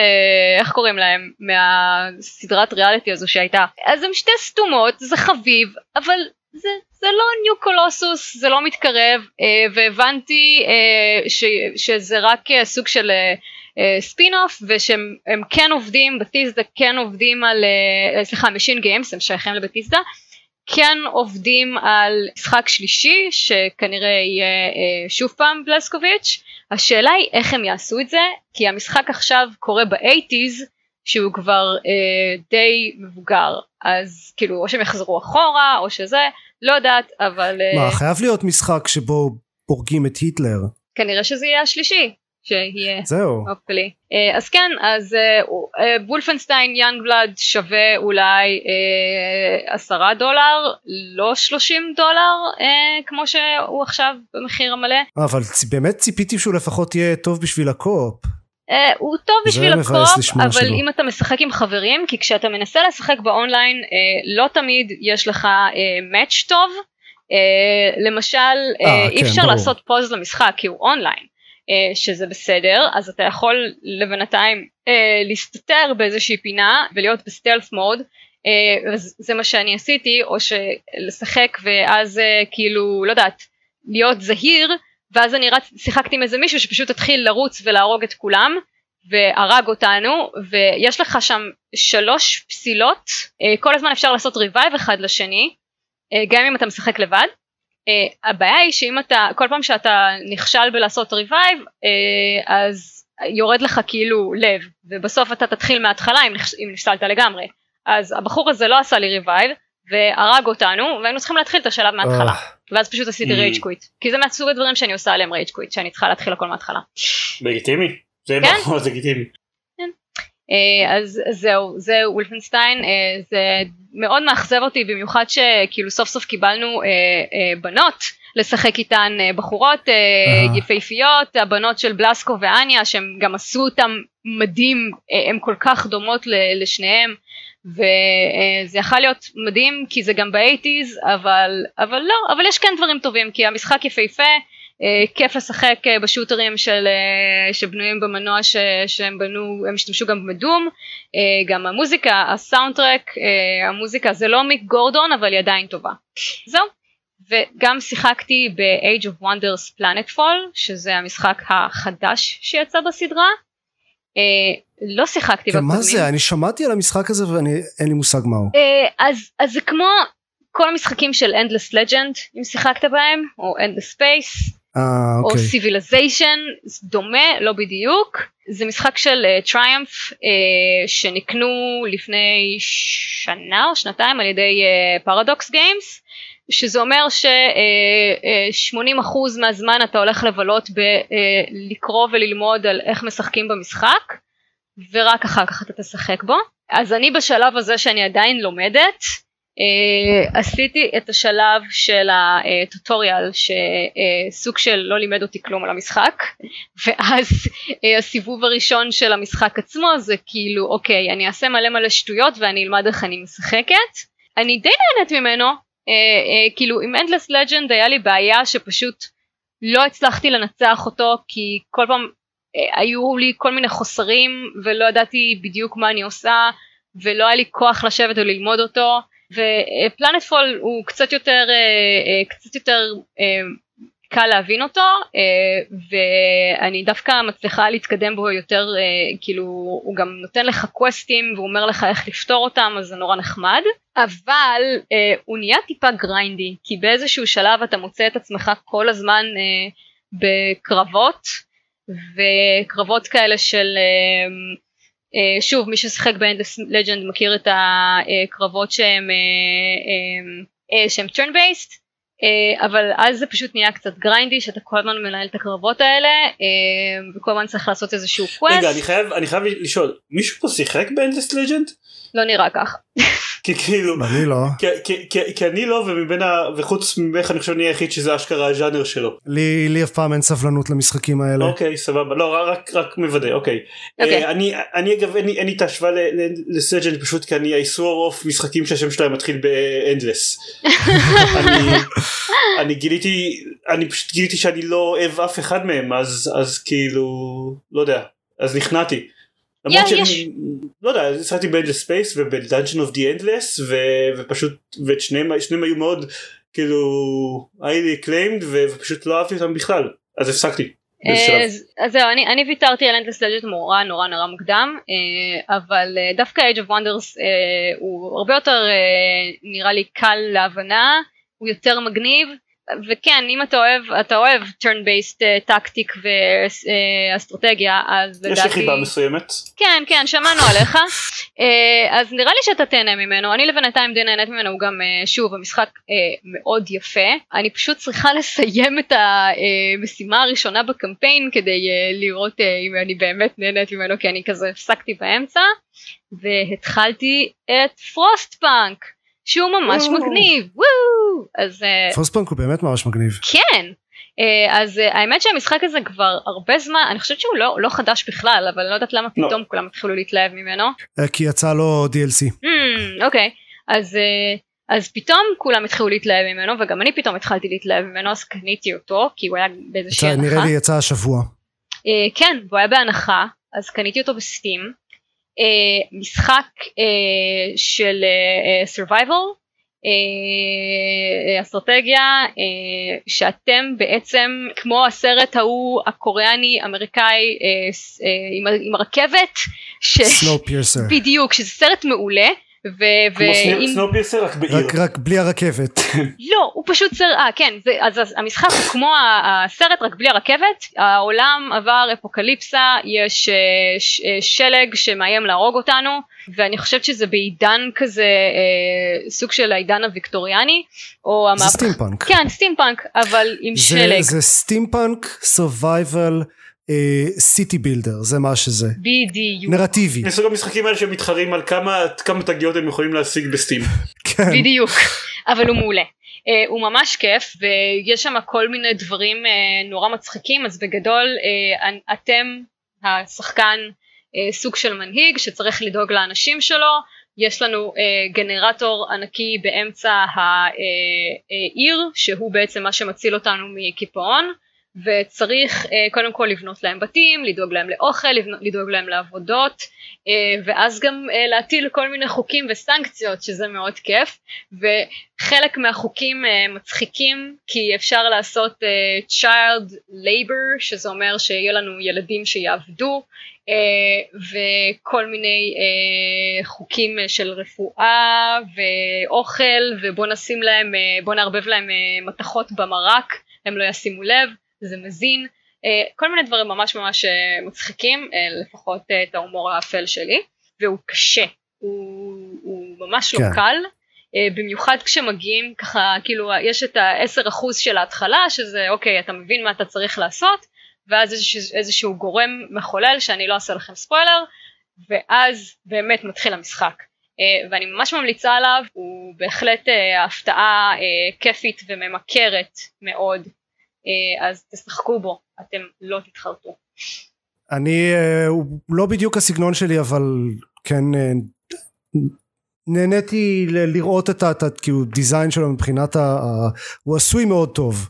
איך קוראים להם, מהסדרת ריאליטי הזו שהייתה. אז הם שתי סתומות, זה חביב, אבל זה, זה לא New Colossus, זה לא מתקרב, אה, והבנתי ש, שזה רק סוג של spin off, ושהם כן עובדים, Bethesda כן עובדים על, סליחה, Machine Games, הם שייכים ל Bethesda. כן עובדים על משחק שלישי שכנראה יהיה אה, שוב פעם בלסקוביץ' השאלה היא איך הם יעשו את זה כי המשחק עכשיו קורה ב eighties שהוא כבר אה, די מבוגר. אז כאילו או שהם יחזרו אחורה או שזה לא יודעת אבל אה, מה חייב להיות משחק שבו הורגים את היטלר. כנראה שזה יהיה השלישי שיהיה. זהו. hopefully. Uh, אז כן, אז וולפנשטיין יאנג בלאד שווה אולי uh, עשרה דולר, לא שלושים דולר uh, כמו שהוא עכשיו במחיר המלא. אבל באמת ציפיתי שהוא לפחות יהיה טוב בשביל הקו-אופ. אה, הוא טוב בשביל ה co-op, אבל שלו. אם אתה משחק עם חברים, כי כשאתה מנסה לשחק באונליין, אה, לא תמיד יש לך match אה, טוב. אה, למשל, אה, אה, אי כן, אפשר ברור. לעשות pause למשחק כי הוא אונליין. אה, שזה בסדר אז אתה יכול לבינתיים אה, להסתתר באיזושהי פינה ולהיות ב stealth mode אה, זה מה שאני עשיתי או שלשחק ואז כאילו לא יודעת להיות זהיר ואז אני רץ שיחקתי עם איזה מישהו שפשוט התחיל לרוץ ולהרוג את כולם והרג אותנו ויש לך שם שלוש פסילות כל הזמן אפשר לעשות revive אחד לשני גם אם אתה משחק לבד אה, הבעיה היא שאם אתה כל פעם שאתה נכשל בלעשות revive אה, אז יורד לך כאילו לב ובסוף אתה תתחיל מההתחלה אם, אם נפסלת לגמרי אז הבחור הזה לא עשה לי revive והרג אותנו והיינו צריכים להתחיל את השלב מההתחלה ואז פשוט עשיתי rage Mm. quit כי זה מהסוג הדברים שאני עושה עליהם rage quit שאני צריכה להתחיל הכל מההתחלה. לגיטימי. זה. נכון, זה לגיטימי. אה, אז זהו זה וולפנשטיין אה, זה מאוד מאכזב אותי במיוחד שכאילו סוף סוף קיבלנו אה, בנות לשחק איתן בחורות אהה. יפהפיות הבנות של בלסקו ואניה שהם גם עשו אותם מדהים הן כל כך דומות לשניהם וזה יכול להיות מדהים כי זה גם באייטיז אבל אבל לא אבל יש כן דברים טובים כי המשחק יפהפה כיף לשחק אה, בשוטרים של אה, שבנויים במנוע ש, שהם בנו הם השתמשו גם בדום אה, גם המוזיקה הסאונד טרק אה, המוזיקה זה לא מיק גורדון אבל היא עדיין טובה זהו וגם שיחקתי ב-Age of Wonders Planetfall שזה המשחק החדש שיצא בסדרה אה, לא שיחקתי בקודמים. זה? אני שמעתי על המשחק הזה ואני אין לי מושג מהו. אה, אז, אז זה כמו כל המשחקים של Endless Legend אם שיחקת בהם או Endless Space אה, או אוקיי. Civilization דומה לא בדיוק זה משחק של טריומף uh, uh, שנקנו לפני שנה או שנתיים על ידי פרדוקס uh, גיימס שזה אומר ש-80% מהזמן אתה הולך לבלות בלקרוא וללמוד על איך משחקים במשחק ורק אחר כך אתה תשחק בו אז אני בשלב הזה שאני עדיין לומדת Uh, עשיתי את השלב של הטוטוריאל שסוג של לא לימד אותי כלום על המשחק ואז uh, הסיבוב הראשון של המשחק עצמו זה כאילו אוקיי אני אעשה מלא מלא שטויות ואני אלמד איך אני משחקת. אני די נהנית ממנו uh, uh, כאילו עם Endless Legend היה לי בעיה שפשוט לא הצלחתי לנצח אותו כי כל פעם uh, היו לי כל מיני חוסרים ולא ידעתי בדיוק מה אני עושה ולא היה לי כוח לשבת וללמוד אותו ופלנטפול הוא קצת יותר אה, קצת יותר אה, קל להבין אותו אה, ואני דווקא מצליחה להתקדם בו יותר כאילו הוא גם נותן לך קווסטים והוא אומר לך איך לפתור אותם אז זה נורא נחמד. אבל הוא נהיה טיפה גריינדי כי באיזשהו שלב אתה מוצא את עצמך כל הזמן בקרבות וקרבות כאלה של שוב מי ששיחק באנדלס לג'נד מכיר את הקרבות שהם uh, uh, שהם turn based אבל אז זה פשוט נהיה קצת grindy שאתה כל הזמן מנהל את הקרבות האלה וכל הזמן צריך לעשות איזשהו quest. רגע אני חייב אני חייב לשאול מישהו פה שיחק באנדלס לג'נד? לא נראה ככה. כי כאילו אני לא. כי, כי, כי, כי אני לא ומבין ה... וחוץ ממך אני חושב שאני היחיד שזה אשכרה הז'אנר שלו. לי לי אף פעם אין סבלנות למשחקים האלה. אוקיי סבבה לא רק רק מוודא אוקיי. אוקיי. אה, אני אני אגב אין לי אין לי את ההשוואה ללג'נד פשוט כי אני swore off משחקים שהשם שלהם מתחיל באנדלס. אני, אני גיליתי אני פשוט גיליתי שאני לא אוהב אף אחד מהם אז אז כאילו לא יודע אז נכנעתי. למרות יש, שאני יש. לא יודע שיחקתי באנדלס ספייס ובדאנג'ן אוף די אנדלס ופשוט ואת שניהם שניהם היו מאוד כאילו acclaimed ו- ופשוט לא אהבתי אותם בכלל אז הפסקתי. שלב. אז אז זהו אני, אני ויתרתי על אנדלס לג'נד נורא נורא נורא מוקדם אה, אבל אה, דווקא Age of Wonders אה, הוא הרבה יותר אה, נראה לי קל להבנה הוא יותר מגניב וכן אם אתה אוהב אתה אוהב turn based אה, tactic ואסטרטגיה אז יש לי חיבה מסוימת. כן כן שמענו עליך. אה, אז נראה לי שאתה תהנה ממנו. אני לבינתיים די נהנית ממנו הוא גם אה, שוב המשחק אה, מאוד יפה. אני פשוט צריכה לסיים את המשימה הראשונה בקמפיין כדי אה, לראות אה, אם אני באמת נהנית ממנו כי אני כזה הפסקתי באמצע והתחלתי את פרוסט פאנק שהוא ממש וואו. מגניב וואו אז אה, הוא באמת ממש מגניב. כן אה, אז אה, האמת שהמשחק הזה כבר הרבה זמן אני חושבת שהוא לא, לא חדש בכלל אבל אני לא יודעת למה לא. פתאום כולם התחילו להתלהב ממנו. כי יצא לו DLC. אוקיי אז אה, אז פתאום כולם התחילו להתלהב ממנו וגם אני פתאום התחלתי להתלהב ממנו אז קניתי אותו כי הוא היה באיזושהי יצא- נראה הנחה. לי יצא השבוע. אה, כן והוא היה בהנחה אז קניתי אותו בסטים. אה, משחק אה, של אה, אה, survival אה, אסטרטגיה אה, שאתם בעצם כמו הסרט ההוא הקוריאני אמריקאי אה, אה, עם, עם הרכבת ש... סנואופירסר. בדיוק שזה סרט מעולה ו- כמו ואם- רק בעיר. רק, רק בלי הרכבת. לא, הוא פשוט סרט, אה כן, זה, אז, אז המשחק הוא כמו הסרט רק בלי הרכבת, העולם עבר אפוקליפסה, יש אה, ש, אה, שלג שמאיים להרוג אותנו, ואני חושבת שזה בעידן כזה, אה, סוג של העידן הוויקטוריאני, או זה המהפך... סטימפאנק. כן, סטימפאנק, אבל עם זה, שלג, זה steampunk survival city builder זה מה שזה. בדיוק, נרטיבי. מסוג המשחקים האלה שמתחרים על כמה כמה תגיות הם יכולים להשיג בסטים. כן. בדיוק, אבל הוא מעולה. Uh, הוא ממש כיף ויש שם כל מיני דברים uh, נורא מצחיקים. אז בגדול uh, אתם השחקן uh, סוג של מנהיג שצריך לדאוג לאנשים שלו. יש לנו uh, גנרטור ענקי באמצע העיר שהוא בעצם מה שמציל אותנו מקיפאון וצריך uh, קודם כל לבנות להם בתים, לדאוג להם לאוכל, לדאוג להם לעבודות uh, ואז גם uh, להטיל כל מיני חוקים וסנקציות שזה מאוד כיף. וחלק מהחוקים מצחיקים כי אפשר לעשות child labor שזה אומר שיהיה לנו ילדים שיעבדו וכל מיני חוקים של רפואה ואוכל ובוא נשים להם, בוא נערבב להם מתכות במרק הם לא ישימו לב זה מזין, uh, כל מיני דברים ממש ממש uh, מצחיקים, uh, לפחות את ההומור האפל שלי, והוא קשה, הוא, הוא ממש לא כן. קל, uh, במיוחד כשמגיעים ככה, כאילו יש את ה-10% של ההתחלה, שזה אוקיי, אתה מבין מה אתה צריך לעשות, ואז איזשהו, איזשהו גורם מחולל שאני לא אעשה לכם ספוילר, ואז באמת מתחיל המשחק. ואני ממש ממליצה עליו, הוא בהחלט הפתעה כיפית וממכרת מאוד. אה, אז תשחקו בו, אתם לא תתחרטו. אני אה, הוא לא בדיוק הסגנון שלי אבל כן אה, נהניתי לראות את ה- את ה- כאילו דיזיין שלו מבחינת ה... הוא עשוי מאוד טוב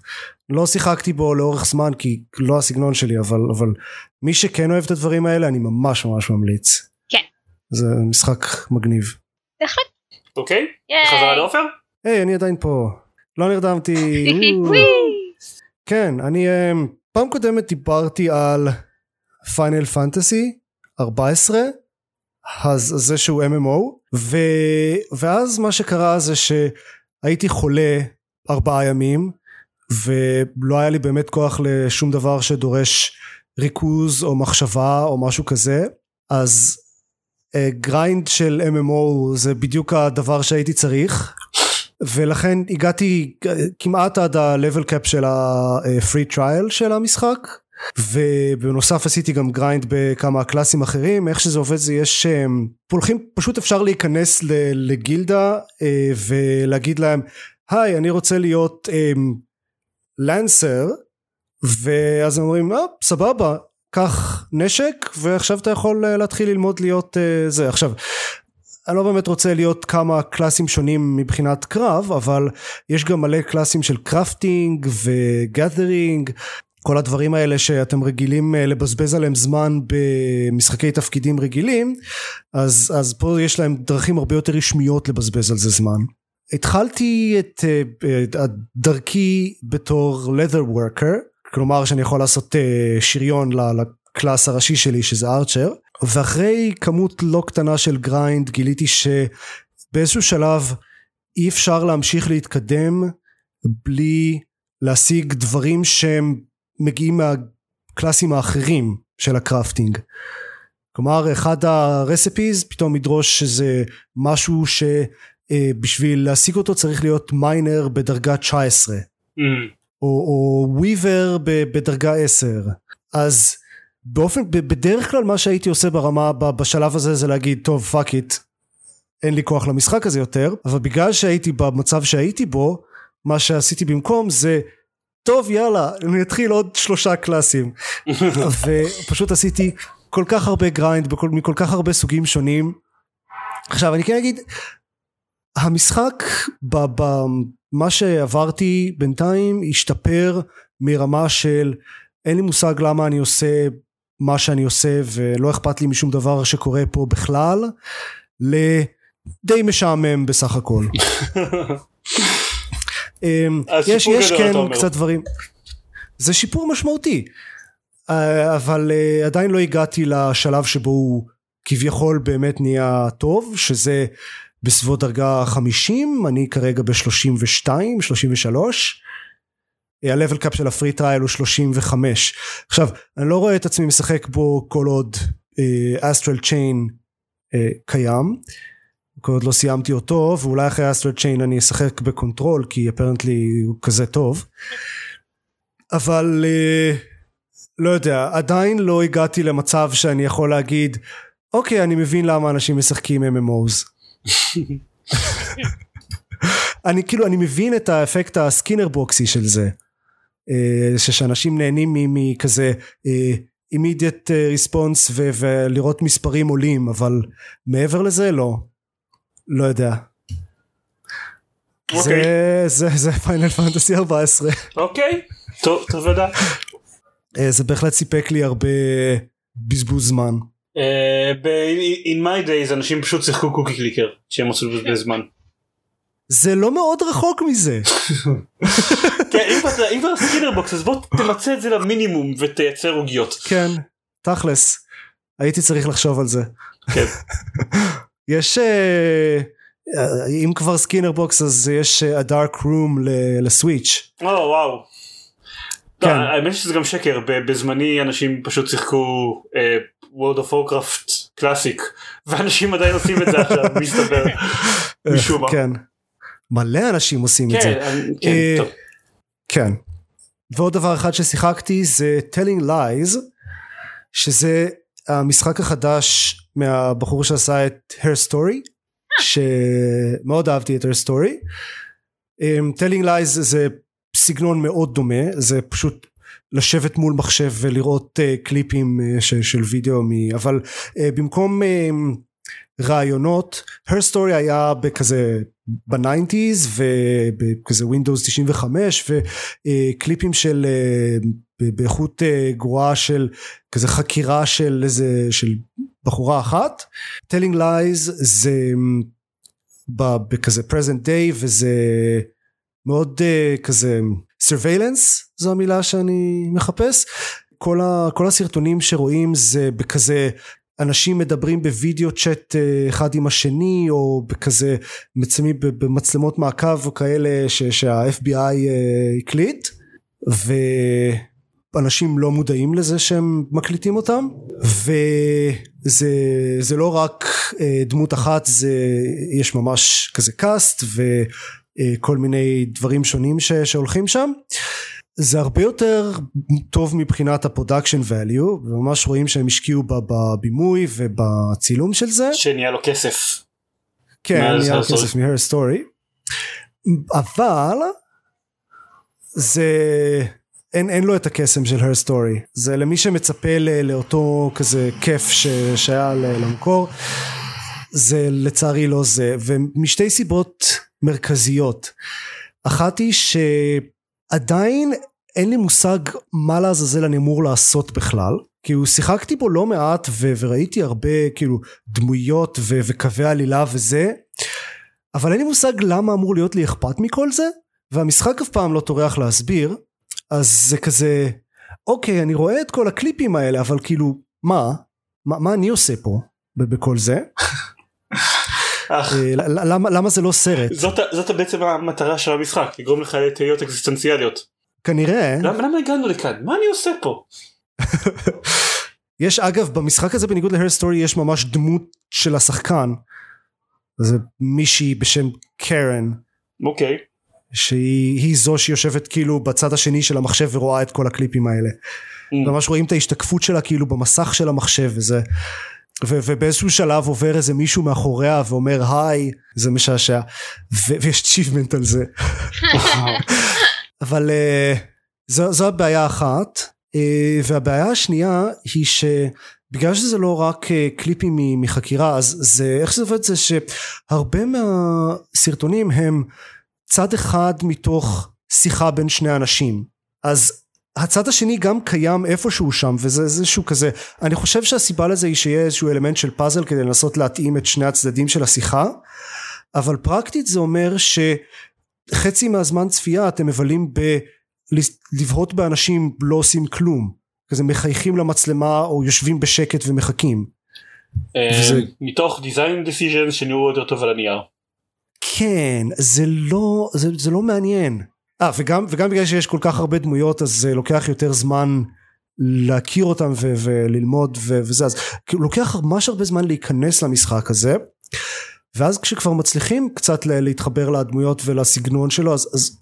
לא שיחקתי בו לאורך זמן כי לא הסגנון שלי אבל אבל מי שכן אוהב את הדברים האלה אני ממש ממש ממליץ. כן. זה משחק מגניב. בהחלט. אוקיי? חזרה לעופר? היי אני עדיין פה לא נרדמתי. כן, אני אה, פעם קודמת דיברתי על פיינל פנטסי 14, אז זה שהוא MMO, ו, ואז מה שקרה זה שהייתי חולה ארבעה ימים, ולא היה לי באמת כוח לשום דבר שדורש ריכוז או מחשבה או משהו כזה, אז אה, grind של MMO זה בדיוק הדבר שהייתי צריך. ולכן הגעתי כמעט עד ה-level cap של ה-free trial של המשחק ובנוסף עשיתי גם grind בכמה קלאסים אחרים איך שזה עובד זה יש הם, הולכים פשוט אפשר להיכנס לגילדה אה, ולהגיד להם היי אני רוצה להיות lancer ואז הם אומרים אה, סבבה קח נשק ועכשיו אתה יכול אה, להתחיל ללמוד להיות אה, זה. עכשיו אני לא באמת רוצה להיות כמה קלאסים שונים מבחינת קרב אבל יש גם מלא קלאסים של crafting ו gathering כל הדברים האלה שאתם רגילים אה, לבזבז עליהם זמן במשחקי תפקידים רגילים אז, אז פה יש להם דרכים הרבה יותר רשמיות לבזבז על זה זמן. התחלתי את, אה, את דרכי בתור leather worker כלומר שאני יכול לעשות אה, שריון לקלאס הראשי שלי שזה archer ואחרי כמות לא קטנה של grind גיליתי שבאיזשהו שלב אי אפשר להמשיך להתקדם בלי להשיג דברים שהם מגיעים מהקלאסים האחרים של ה crafting. כלומר אחד ה recipes פתאום ידרוש שזה משהו שבשביל להשיג אותו צריך להיות miner בדרגה 19 Mm. או, או weaver בדרגה 10 אז באופן בדרך כלל מה שהייתי עושה ברמה בשלב הזה זה להגיד טוב fuck it אין לי כוח למשחק הזה יותר. אבל בגלל שהייתי במצב שהייתי בו מה שעשיתי במקום זה טוב יאללה אני אתחיל עוד שלושה קלאסים. ופשוט עשיתי כל כך הרבה grind בכל, מכל כך הרבה סוגים שונים. עכשיו אני כן אגיד המשחק במה שעברתי בינתיים השתפר מרמה של אין לי מושג למה אני עושה מה שאני עושה ולא אכפת לי משום דבר שקורה פה בכלל לדי משעמם בסך הכל. אמ, יש, יש כן קצת דברים, זה שיפור משמעותי. אבל אה, עדיין לא הגעתי לשלב שבו הוא כביכול באמת נהיה טוב שזה בסביבות דרגה 50 אני כרגע ב-32 33 ה-level cap של ה free trial הוא 35 עכשיו אני לא רואה את עצמי משחק בו כל עוד אסטרל uh, צ'יין uh, קיים. כל עוד לא סיימתי אותו ואולי אחרי אסטרל צ'יין אני אשחק בקונטרול כי apparently הוא כזה טוב. אבל uh, לא יודע עדיין לא הגעתי למצב שאני יכול להגיד אוקיי אני מבין למה אנשים משחקים MMOs אני כאילו אני מבין את האפקט הסקינר בוקסי של זה. אה, שאנשים נהנים מכזה אה, immediate response ולראות מספרים עולים אבל מעבר לזה לא לא יודע אוקיי. זה זה זה Final Fantasy 14 אוקיי טוב טוב לדעת. אה, זה בהחלט סיפק לי הרבה בזבוז זמן אה, ב- in my days אנשים פשוט שיחקו Cookie Clicker שהם עשו לבזבז זמן. זה לא מאוד רחוק מזה כן, אם כבר- Skinner box אז בוא תמצה את זה למינימום ותייצר עוגיות. כן תכלס הייתי צריך לחשוב על זה כן. יש אה, אה, אם כבר Skinner box אז יש אה, Dark Room ל- ל Switch או וואו. כן. לא, האמת שזה גם שקר בזמני אנשים פשוט שיחקו אה, World of Warcraft Classic ואנשים עדיין עושים את זה עכשיו מסתבר. משום מה. כן מלא אנשים עושים את זה כן, כן, אה, טוב. כן. ועוד דבר אחד ששיחקתי זה Telling Lies שזה המשחק החדש מהבחור שעשה את Her Story שמאוד אהבתי את Her Story. Um, Telling Lies זה סגנון מאוד דומה זה פשוט לשבת מול מחשב ולראות uh, קליפים uh, ש, של וידאו מ... אבל uh, במקום um, רעיונות Her Story היה בכזה ב nineties ובכזה Windows 95 וקליפים של אה, באיכות אה, גרועה של כזה חקירה של איזה של בחורה אחת. Telling lies זה בכזה present day וזה מאוד אה, כזה surveillance זו המילה שאני מחפש. כל, ה, כל הסרטונים שרואים זה בכזה אנשים מדברים בווידאו צ'אט אה, אחד עם השני או בכזה מצלמים במצלמות מעקב או כאלה ש- שה-FBI אה, הקליט ואנשים לא מודעים לזה שהם מקליטים אותם וזה זה לא רק אה, דמות אחת זה יש ממש כזה cast וכל מיני דברים שונים ש- שהולכים שם זה הרבה יותר טוב מבחינת ה production value וממש רואים שהם השקיעו בבימוי ובצילום של זה. שנהיה לו כסף. כן נהיה סטורי. כסף מ Her Story אבל זה אין, אין לו את הקסם של Her Story זה למי שמצפה ל, לאותו כזה כיף ש, שהיה למקור זה לצערי לא זה. ומשתי סיבות מרכזיות. אחת היא שעדיין אין לי מושג מה לעזאזל אני אמור לעשות בכלל. כאילו שיחקתי בו לא מעט ו- וראיתי הרבה כאילו דמויות ו- וקווי עלילה וזה אבל אין לי מושג למה אמור להיות לי אכפת מכל זה והמשחק אף פעם לא טורח להסביר. אז זה כזה אוקיי אני רואה את כל הקליפים האלה אבל כאילו מה? מה, מה אני עושה פה בכל זה למה, למה זה לא סרט זאת זאת בעצם המטרה של המשחק לגרום לך לתהיות אקזיסטנציאליות. כנראה למה למה הגענו לכאן? מה אני עושה פה? יש אגב במשחק הזה בניגוד להר סטורי יש ממש דמות של השחקן זה מישהי בשם קרן אוקיי. שהיא היא זו שיושבת כאילו בצד השני של המחשב ורואה את כל הקליפים האלה Mm. ממש רואים את ההשתקפות שלה כאילו במסך של המחשב וזה ו- ובאיזשהו שלב עובר איזה מישהו מאחוריה ואומר היי זה משעשע ו- ויש צ'יבמנט על זה. אבל uh, זו, זו הבעיה האחת uh, והבעיה השנייה היא שבגלל שזה לא רק uh, קליפים מחקירה אז זה איך שזה עובד? זה שהרבה מהסרטונים הם צד אחד מתוך שיחה בין שני אנשים. אז הצד השני גם קיים איפשהו שם וזה איזשהו כזה אני חושב שהסיבה לזה היא שיהיה איזשהו אלמנט של פאזל כדי לנסות להתאים את שני הצדדים של השיחה אבל פרקטית זה אומר שחצי מהזמן צפייה אתם מבלים בלבהות באנשים לא עושים כלום כזה מחייכים למצלמה או יושבים בשקט ומחכים אה, וזה- מתוך design decisions שנראו יותר טוב על הנייר. כן זה לא זה, זה לא מעניין. אה וגם וגם בגלל שיש כל כך הרבה דמויות אז זה לוקח יותר זמן להכיר אותם ו- וללמוד ו- וזה אז כאילו לוקח ממש הרבה זמן להיכנס למשחק הזה ואז כשכבר מצליחים קצת להתחבר לדמויות ולסגנון שלו אז, אז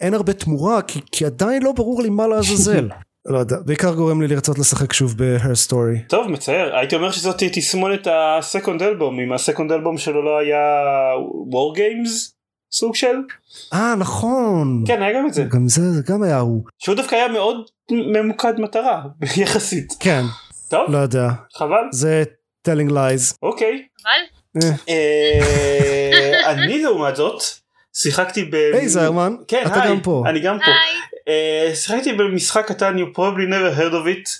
אין הרבה תמורה כי, כי עדיין לא ברור לי מה לעזאזל. לא יודע בעיקר גורם לי לרצות לשחק שוב ב-her story. טוב מצער הייתי אומר שזאת תסמונת הסקונד אלבום אם הסקונד אלבום שלו לא היה war games סוג של? אה נכון. כן היה גם את זה. גם זה זה גם היה הוא. שהוא דווקא היה מאוד ממוקד מטרה יחסית. כן. טוב. לא יודע. חבל. זה telling lies. אוקיי. אבל אה. אה, אני לעומת זאת שיחקתי ב... היי זיירמן, כן אתה גם פה. אני גם פה. אה, שיחקתי במשחק קטן you probably never heard of it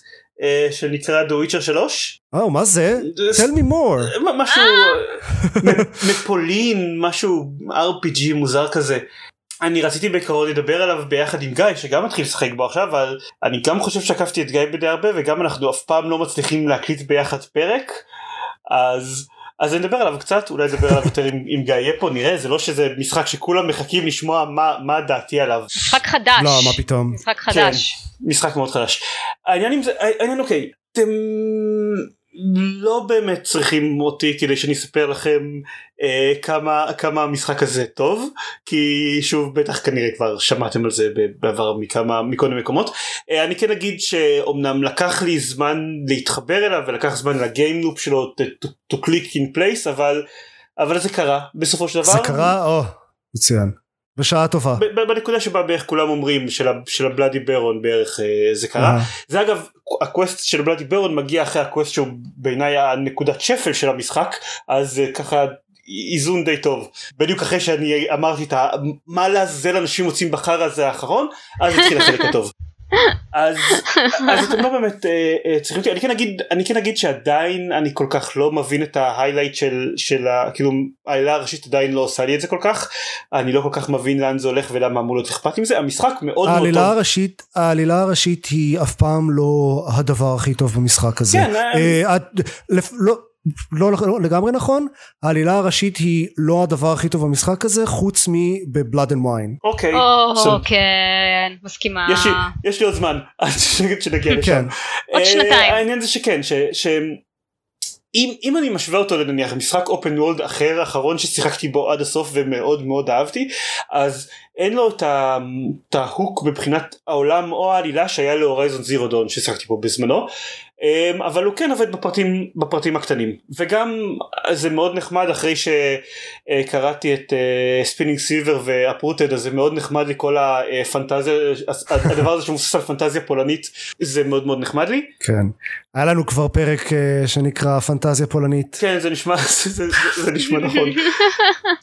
שנקרא The Witcher 3. או מה זה? tell me more. מ- משהו מ- מפולין משהו RPG מוזר כזה. אני רציתי בעיקרון לדבר עליו ביחד עם גיא שגם מתחיל לשחק בו עכשיו אבל אני גם חושב שעקפתי את גיא בדי הרבה וגם אנחנו אף פעם לא מצליחים להקליט ביחד פרק אז אז אני אדבר עליו קצת אולי נדבר עליו יותר עם, עם גיא יהיה פה נראה זה לא שזה משחק שכולם מחכים לשמוע מה מה דעתי עליו משחק חדש. לא מה פתאום. משחק חדש. משחק מאוד חדש. העניין עם זה, העניין אוקיי, אתם לא באמת צריכים אותי כדי שאני אספר לכם אה, כמה כמה המשחק הזה טוב כי שוב בטח כנראה כבר שמעתם על זה בעבר מכמה מכל מיני מקומות אה, אני כן אגיד שאומנם לקח לי זמן להתחבר אליו ולקח זמן ל game loop שלו to, to, click in place אבל אבל זה קרה בסופו של דבר זה קרה? או מצוין. בשעה טובה. בנקודה שבה בערך כולם אומרים של, ה Bloody Baron בערך אה, זה קרה אה, זה אגב ה quest של Bloody Baron מגיע אחרי ה quest שהוא בעיניי הנקודת שפל של המשחק אז זה ככה איזון די טוב בדיוק אחרי שאני אמרתי את. מה לעזאזל אנשים מוצאים בחרא הזה האחרון אז התחיל החלק הטוב. אז, אז אתם לא באמת אה, אה, צריכים אותי אני כן אגיד אני כן אגיד שעדיין אני כל כך לא מבין את ההיילייט של של ה, כאילו העילה הראשית עדיין לא עושה לי את זה כל כך אני לא כל כך מבין לאן זה הולך ולמה אמור להיות אכפת עם זה המשחק מאוד מאוד טוב. הראשית העלילה הראשית היא אף פעם לא הדבר הכי טוב במשחק הזה. כן, אה, אה, את- לפ- לא. לא, לא לגמרי נכון העלילה הראשית היא לא הדבר הכי טוב במשחק הזה חוץ מב Blood and Wine. אוקיי. או. כן מסכימה. יש לי, יש לי עוד זמן עד שנגיע לשם. כן. עוד אה, שנתיים. העניין זה שכן, ש... ש... אם, אם אני משווה אותו לנניח משחק open world אחר אחרון ששיחקתי בו עד הסוף ומאוד מאוד אהבתי אז אין לו את, ה hook מבחינת העולם או העלילה שהיה ל Horizon Zero Dawn ששיחקתי בו בזמנו אבל הוא כן עובד בפרטים בפרטים הקטנים וגם זה מאוד נחמד אחרי שקראתי את Spinning Silver ו Uprooted אז זה מאוד נחמד לי כל הפנטזיה הדבר הזה שמבוסס על פנטזיה פולנית זה מאוד מאוד נחמד לי כן. היה לנו כבר פרק אה, שנקרא פנטזיה פולנית. כן זה נשמע זה, זה, זה נשמע נכון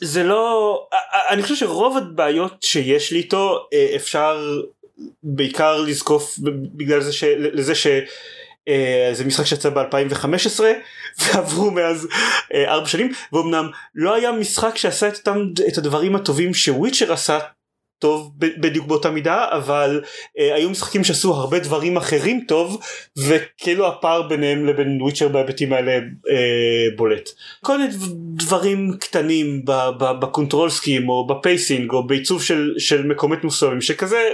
זה לא אני חושב שרוב הבעיות שיש לי איתו אה, אפשר בעיקר לזקוף בגלל זה ש, לזה ש... Uh, זה משחק שיצא ב-2015 ועברו מאז uh, ארבע שנים ואומנם לא היה משחק שעשה את, אותם, את הדברים הטובים ש Witcher עשה טוב בדיוק באותה מידה אבל uh, היו משחקים שעשו הרבה דברים אחרים טוב וכאילו הפער ביניהם לבין Witcher בהיבטים האלה uh, בולט. כל מיני דברים קטנים ב control scheme או ב pacing או בעיצוב של, של מקומות מסוימים שכזה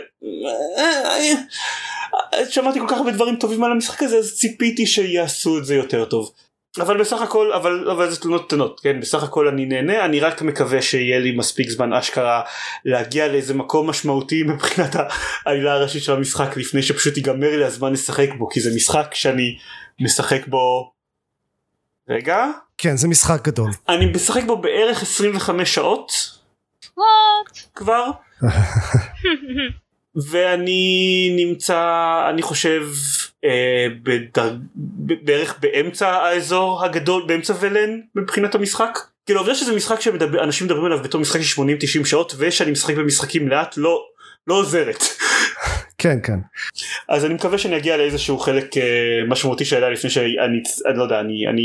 שמעתי כל כך הרבה דברים טובים על המשחק הזה אז ציפיתי שיעשו את זה יותר טוב. אבל בסך הכל אבל אבל זה תלונות קטנות כן בסך הכל אני נהנה אני רק מקווה שיהיה לי מספיק זמן אשכרה להגיע לאיזה מקום משמעותי מבחינת העלילה הראשית של המשחק לפני שפשוט ייגמר לי הזמן לשחק בו כי זה משחק שאני משחק בו רגע כן זה משחק גדול. אני משחק בו בערך 25 שעות וואט. כבר ואני נמצא אני חושב אה, בדר... ב- בערך באמצע האזור הגדול באמצע ולן מבחינת המשחק. כאילו העובדה שזה משחק שאנשים מדברים עליו בתור משחק של 80-90 שעות ושאני משחק במשחקים לאט לא לא עוזרת. כן כן. אז אני מקווה שאני אגיע לאיזשהו חלק אה, משמעותי שהיה לפני שאני אני לא יודע אני אני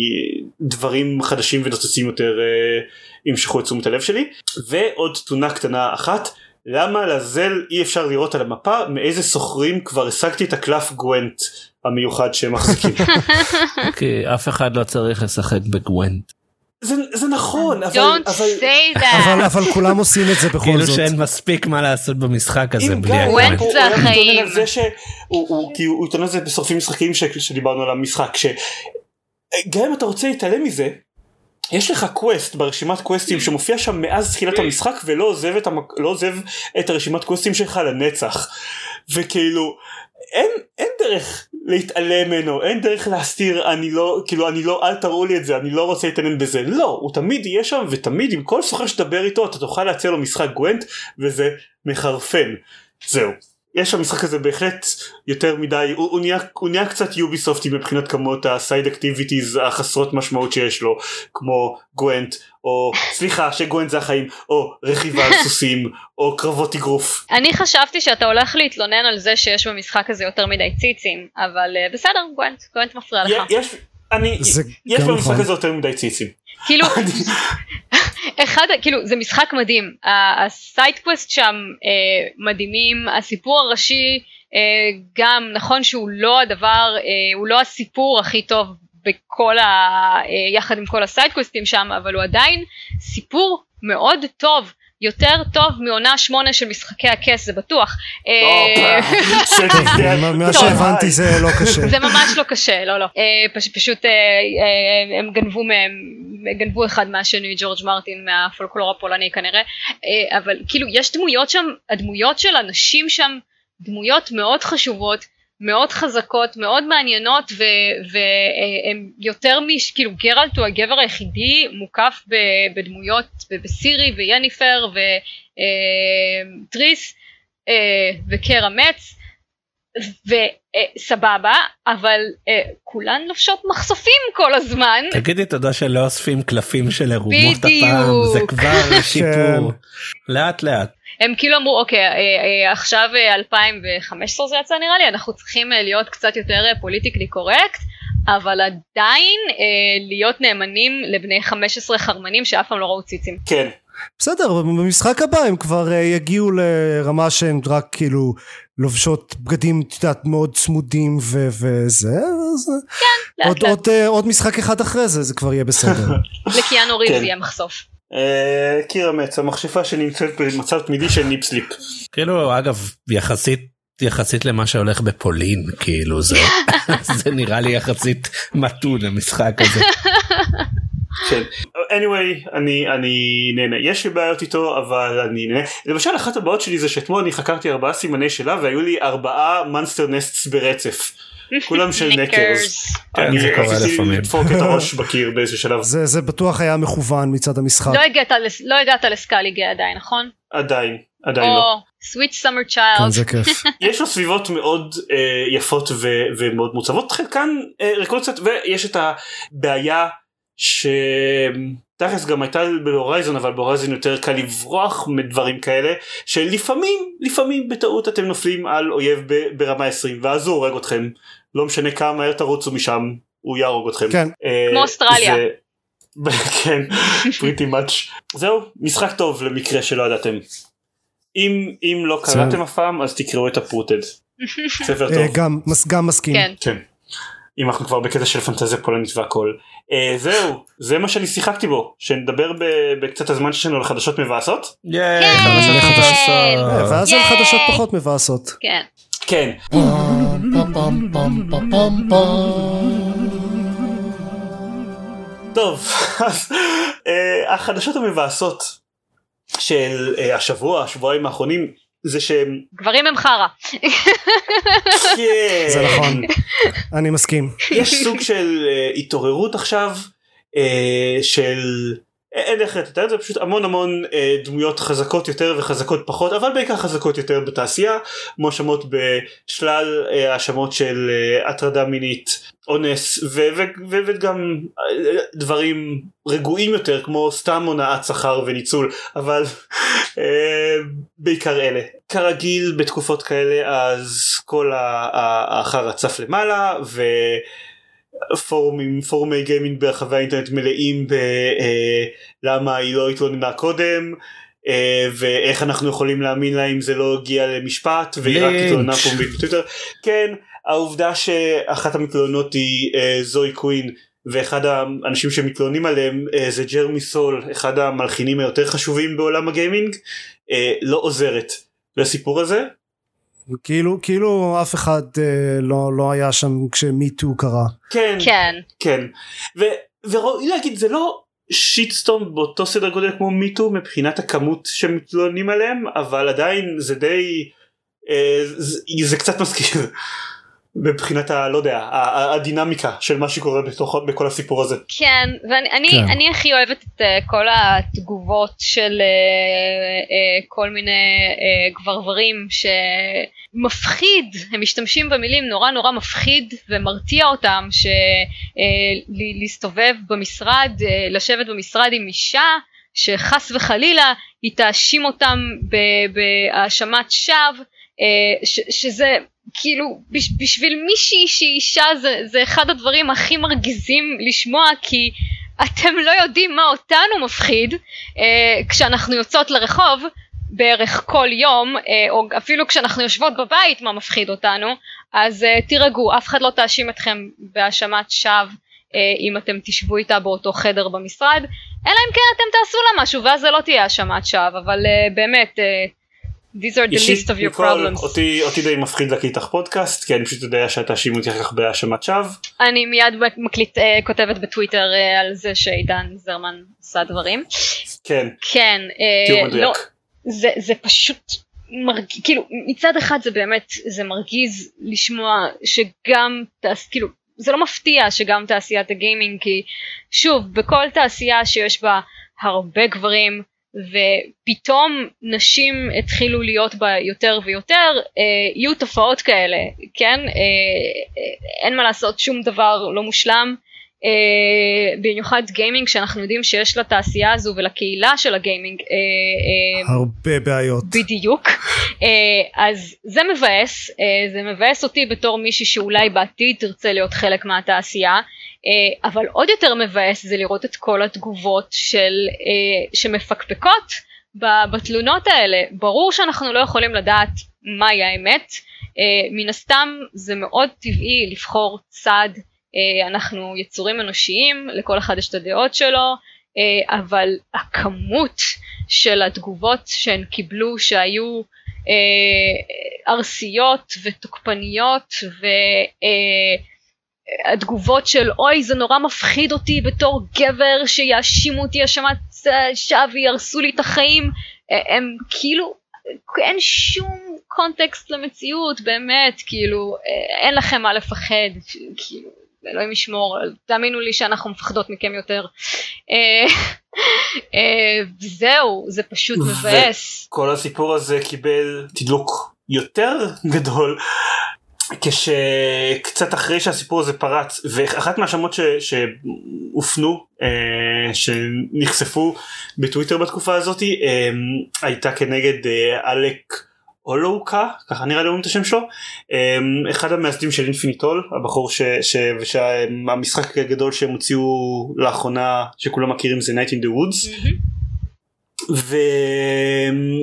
דברים חדשים ונוצצים יותר אה, ימשכו את תשומת הלב שלי. ועוד תלונה קטנה אחת למה לזל אי אפשר לראות על המפה מאיזה סוחרים כבר השגתי את הקלף גוונט המיוחד שהם מחזיקים. כי אף אחד לא צריך לשחק בגוונט. זה, זה נכון אבל, אבל כולם עושים את זה בכל כאילו זאת. שאין מספיק מה לעשות במשחק הזה בלי הגוונט. הוא. על זה שהוא התלונן על זה בשורפים משחקים ש- שדיברנו על המשחק שגם אם אתה רוצה להתעלם מזה יש לך quest ברשימת quests שמופיע שם מאז תחילת המשחק ולא עוזב את, המק... לא עוזב את הרשימת quests שלך לנצח. וכאילו אין, אין דרך להתעלם ממנו אין דרך להסתיר אני לא כאילו אני לא אל תראו לי את זה אני לא רוצה להתעניין בזה. לא הוא תמיד יהיה שם ותמיד עם כל סוחר שתדבר איתו אתה תוכל להציע לו משחק Gwent וזה מחרפן. זהו יש למשחק הזה בהחלט יותר מדי הוא, הוא, נהיה, הוא נהיה קצת יוביסופטי מבחינת כמות ה side activities החסרות משמעות שיש לו כמו Gwent או סליחה ש Gwent זה החיים או רכיבה על סוסים או קרבות אגרוף אני חשבתי שאתה הולך להתלונן על זה שיש במשחק הזה יותר מדי ציצים, אבל אה, בסדר, Gwent, Gwent מפריע לך. יש אני יש במשחק נכון. הזה יותר מדי ציצים כאילו, אחד, כאילו, זה משחק מדהים. ה side quest שם אה, מדהימים, הסיפור הראשי אה, גם, נכון שהוא לא הדבר, אה, הוא לא הסיפור הכי טוב בכל ה... אה, יחד עם כל ה side quests שם, אבל הוא עדיין סיפור מאוד טוב. יותר טוב מעונה שמונה של משחקי הכס זה בטוח. אה, מה-. שהבנתי זה לא קשה. זה ממש לא קשה, לא לא. אה, פש, פשוט אה, הם גנבו מהם, גנבו אחד מהשני, ג'ורג' מרטין מהפולקלור הפולני כנראה, אה, אבל כאילו יש דמויות שם, הדמויות של אנשים שם, דמויות מאוד חשובות, מאוד חזקות, מאוד מעניינות, והם יותר מש... כאילו גרלט הוא הגבר היחידי מוקף ב- בדמויות, בסירי ויניפר וטריס וקר אמץ. וסבבה, אבל אה, כולן לובשות מחשופים כל הזמן. תגידי תודה שלא אוספים קלפים של עירומות בדיוק. הפעם זה כבר שיפור לאט לאט. הם כאילו אמרו אוקיי אה, אה, עכשיו אה, 2015 זה יצא נראה לי אנחנו צריכים אה, להיות קצת יותר פוליטיקלי קורקט אבל עדיין אה, להיות נאמנים לבני 15 חרמנים שאף פעם לא ראו ציצים. כן בסדר, במשחק הבא הם כבר אה, יגיעו לרמה שהן רק כאילו לובשות בגדים, את יודעת, מאוד צמודים ו- וזה, אז לאט עוד, לאט. עוד, אה, עוד משחק אחד אחרי זה, זה כבר יהיה בסדר. לקיאנו ריבס כן. יהיה מחשוף. אה, קיר אמץ המכשפה שנמצאת במצב תמידי של ניפסליפ כאילו אגב יחסית יחסית למה שהולך בפולין כאילו זה זה נראה לי יחסית מתון המשחק הזה. כן. anyway אני אני נהנה יש לי בעיות איתו אבל אני נהנה למשל אחת הבעיות שלי זה שאתמול אני חקרתי ארבעה סימני שאלה והיו לי ארבעה מונסטר נסטס ברצף כולם של נקרס. כן, אני זה קורה רציתי לפעמים. לדפוק את הראש בקיר באיזה שלב זה, זה בטוח היה מכוון מצד המשחק. לא הגעת לא הגעת לסקליגה עדיין נכון? עדיין עדיין לא או sweet summer כן, child. זה כיף. יש לו סביבות מאוד אה, יפות ו- ומאוד מעוצבות חלקן אה, ריקות קצת ויש את הבעיה שתכלס גם הייתה ב Horizon אבל ב Horizon יותר קל לברוח מדברים כאלה שלפעמים לפעמים בטעות אתם נופלים על אויב ב- ברמה 20 ואז הוא הורג אתכם לא משנה כמה מהר תרוצו משם הוא יהרוג אתכם. כן. אה, כמו אוסטרליה. זה- כן, pretty much. זהו, משחק טוב למקרה שלא ידעתם. אם, אם לא. קראתם אף פעם אז תקראו את הפרוטד. ספר אה, טוב. גם, גם מסכים. כן. כן. אם אנחנו כבר בקטע של פנטזיה פולנית והכל. אה, זהו, זה מה שאני שיחקתי בו. שנדבר בקצת הזמן שלנו על חדשות מבאסות? ייי, כן. חדשות אה. ואז על. חדשות פחות מבאסות. כן. כן. טוב, אז אה, החדשות המבאסות של השבוע, השבועיים האחרונים, זה שהם... גברים הם חרא. כן. זה נכון. אני מסכים. יש סוג של אה, התעוררות עכשיו אה, של אין איך לתאר את זה פשוט המון המון אה, דמויות חזקות יותר וחזקות פחות אבל בעיקר חזקות יותר בתעשייה מואשמות בשלל אה, האשמות של אה, הטרדה מינית אונס ו- ו- ו- וגם אה, דברים רגועים יותר כמו סתם הונאת שכר וניצול אבל אה, בעיקר אלה כרגיל בתקופות כאלה אז כל ה- ה- החרא צף למעלה ו... פורומים פורומי גיימינג ברחבי האינטרנט מלאים בלמה היא לא התלוננה קודם אה, ואיך אנחנו יכולים להאמין לה אם זה לא הגיע למשפט והיא רק התלוננה פומבית בטוויטר. כן, העובדה שאחת המתלוננות היא אה, זוי קווין ואחד האנשים שמתלוננים עליהם אה, זה ג'רמי סול אחד המלחינים היותר חשובים בעולם הגיימינג אה, לא עוזרת לסיפור הזה. כאילו כאילו אף אחד אה, לא לא היה שם כשמיטו קרה. כן כן. כן ו, וראוי להגיד זה לא שיטסטום באותו סדר גודל כמו מיטו מבחינת הכמות שמתלוננים עליהם אבל עדיין זה די אה, זה, זה קצת מזכיר מבחינת ה... לא יודע, הדינמיקה של מה שקורה בתוך, בכל הסיפור הזה. כן, ואני אני, כן. אני הכי אוהבת את uh, כל התגובות של uh, uh, כל מיני uh, גברברים שמפחיד, הם משתמשים במילים נורא נורא מפחיד ומרתיע אותם שלהסתובב במשרד, uh, לשבת במשרד עם אישה שחס וחלילה היא תאשים אותם בהאשמת שווא, uh, שזה כאילו בש, בשביל מישהי שהיא אישה זה, זה אחד הדברים הכי מרגיזים לשמוע כי אתם לא יודעים מה אותנו מפחיד. אה, כשאנחנו יוצאות לרחוב בערך כל יום אה, או אפילו כשאנחנו יושבות בבית מה מפחיד אותנו. אז אה, תירגעו אף אחד לא תאשים אתכם בהאשמת שווא אה, אם אתם תשבו איתה באותו חדר במשרד. אלא אם כן אתם תעשו לה משהו ואז זה לא תהיה האשמת שווא אבל אה, באמת אה, these are the אישית list of your problems. אותי, אותי די מפחיד להקליט לך פודקאסט כי אני פשוט יודע שאתה תאשימו אותי אחר כך בהאשמת שווא. אני מיד מקליט, אה, כותבת בטוויטר אה, על זה שעידן זרמן עשה דברים. כן, כן, מדויק. לא, זה, זה פשוט מרגיז, כאילו מצד אחד זה באמת, זה מרגיז לשמוע שגם, תעש, כאילו, זה לא מפתיע שגם תעשיית הגיימינג, כי שוב, בכל תעשייה שיש בה הרבה גברים, ופתאום נשים התחילו להיות בה יותר ויותר, אה, יהיו תופעות כאלה, כן? אה, אה, אין מה לעשות, שום דבר לא מושלם. אה, במיוחד גיימינג שאנחנו יודעים שיש לתעשייה הזו ולקהילה של הגיימינג אה, אה, הרבה בעיות. בדיוק אה, אז זה מבאס אה, זה מבאס אותי בתור מישהי שאולי בעתיד תרצה להיות חלק מהתעשייה אבל עוד יותר מבאס זה לראות את כל התגובות של אה, שמפקפקות בתלונות האלה. ברור שאנחנו לא יכולים לדעת מהי האמת. אה, מן הסתם זה מאוד טבעי לבחור צד אה, אנחנו יצורים אנושיים לכל אחד יש את הדעות שלו אה, אבל הכמות של התגובות שהן קיבלו שהיו אה, ארסיות ותוקפניות והתגובות של אוי זה נורא מפחיד אותי בתור גבר שיאשימו אותי האשמת שווא ויהרסו לי את החיים. אה, הם כאילו אין שום קונטקסט למציאות באמת כאילו אה, אין לכם מה לפחד כאילו אלוהים ישמור תאמינו לי שאנחנו מפחדות מכם יותר. אה, אה, זהו זה פשוט מבאס. כל הסיפור הזה קיבל תדלוק יותר גדול כשקצת אחרי שהסיפור הזה פרץ ואחת מהאשמות ש- שהופנו אה, שנחשפו בטוויטר בתקופה הזאת אה, הייתה כנגד אה, אלק אולוקה ככה נראה לי אומרים את השם שלו אה, אחד המייסדים של אינפיניטול הבחור ש- ש- שהמשחק הגדול שהם הוציאו לאחרונה שכולם מכירים זה Night in the Woods מהמם.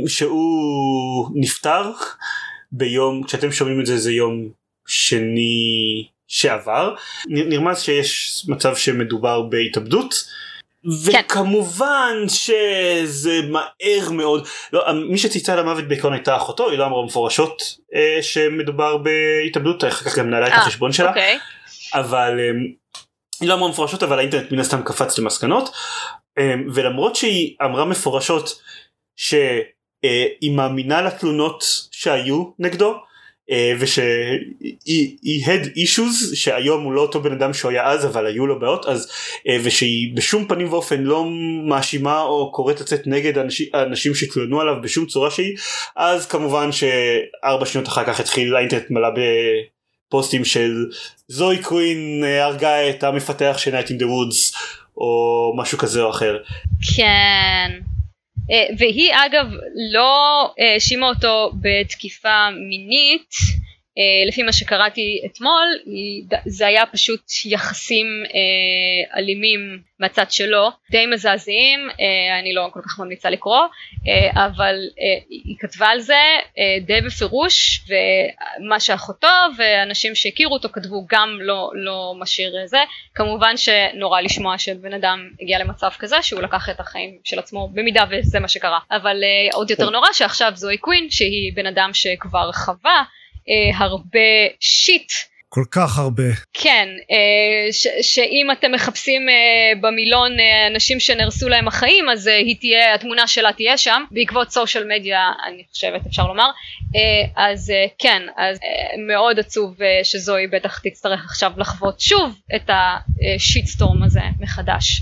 ושהוא נפטר ביום כשאתם שומעים את זה זה יום שני שעבר נרמז שיש מצב שמדובר בהתאבדות כן. וכמובן שזה מהר מאוד לא, מי שצייצה למוות בעיקרון הייתה אחותו היא לא אמרה מפורשות אה, שמדובר בהתאבדות אחר כך גם נעלה את אה, החשבון שלה אוקיי. אבל אמ, היא לא אמרה מפורשות אבל האינטרנט מן הסתם קפץ למסקנות אמ, ולמרות שהיא אמרה מפורשות שהיא מאמינה לתלונות שהיו נגדו אה, ושהיא had issues שהיום הוא לא אותו בן אדם שהוא היה אז אבל היו לו בעיות אז אה, ושהיא בשום פנים ואופן לא מאשימה או קוראת לצאת נגד האנשים, האנשים שהתלוננו עליו בשום צורה שהיא אז כמובן שארבע שניות אחר כך התחיל האינטרנט מלא בפוסטים של זוי קווין אה, הרגה את המפתח של in the Woods או משהו כזה או אחר. כן. אה, והיא אגב לא האשימה אותו בתקיפה מינית, אה, לפי מה שקראתי אתמול זה היה פשוט יחסים אה, אלימים מהצד שלו די מזעזעים אה, אני לא כל כך ממליצה לקרוא אבל היא כתבה על זה די בפירוש ומה שאחותו ואנשים שהכירו אותו כתבו גם לא, לא משאיר זה. כמובן שנורא לשמוע שבן אדם הגיע למצב כזה שהוא לקח את החיים של עצמו במידה וזה מה שקרה. אבל עוד יותר נורא שעכשיו זוהי קווין שהיא בן אדם שכבר חווה אה, הרבה שיט. כל כך הרבה. כן, אה, ש, שאם אתם מחפשים אה, במילון אה, אנשים שנהרסו להם החיים אז אה, היא תהיה, התמונה שלה תהיה שם בעקבות סושיאל מדיה אני חושבת אפשר לומר אה, אז אה, כן, אז אה, מאוד עצוב אה, שזוהי בטח תצטרך עכשיו לחוות שוב את השיטסטורם הזה מחדש.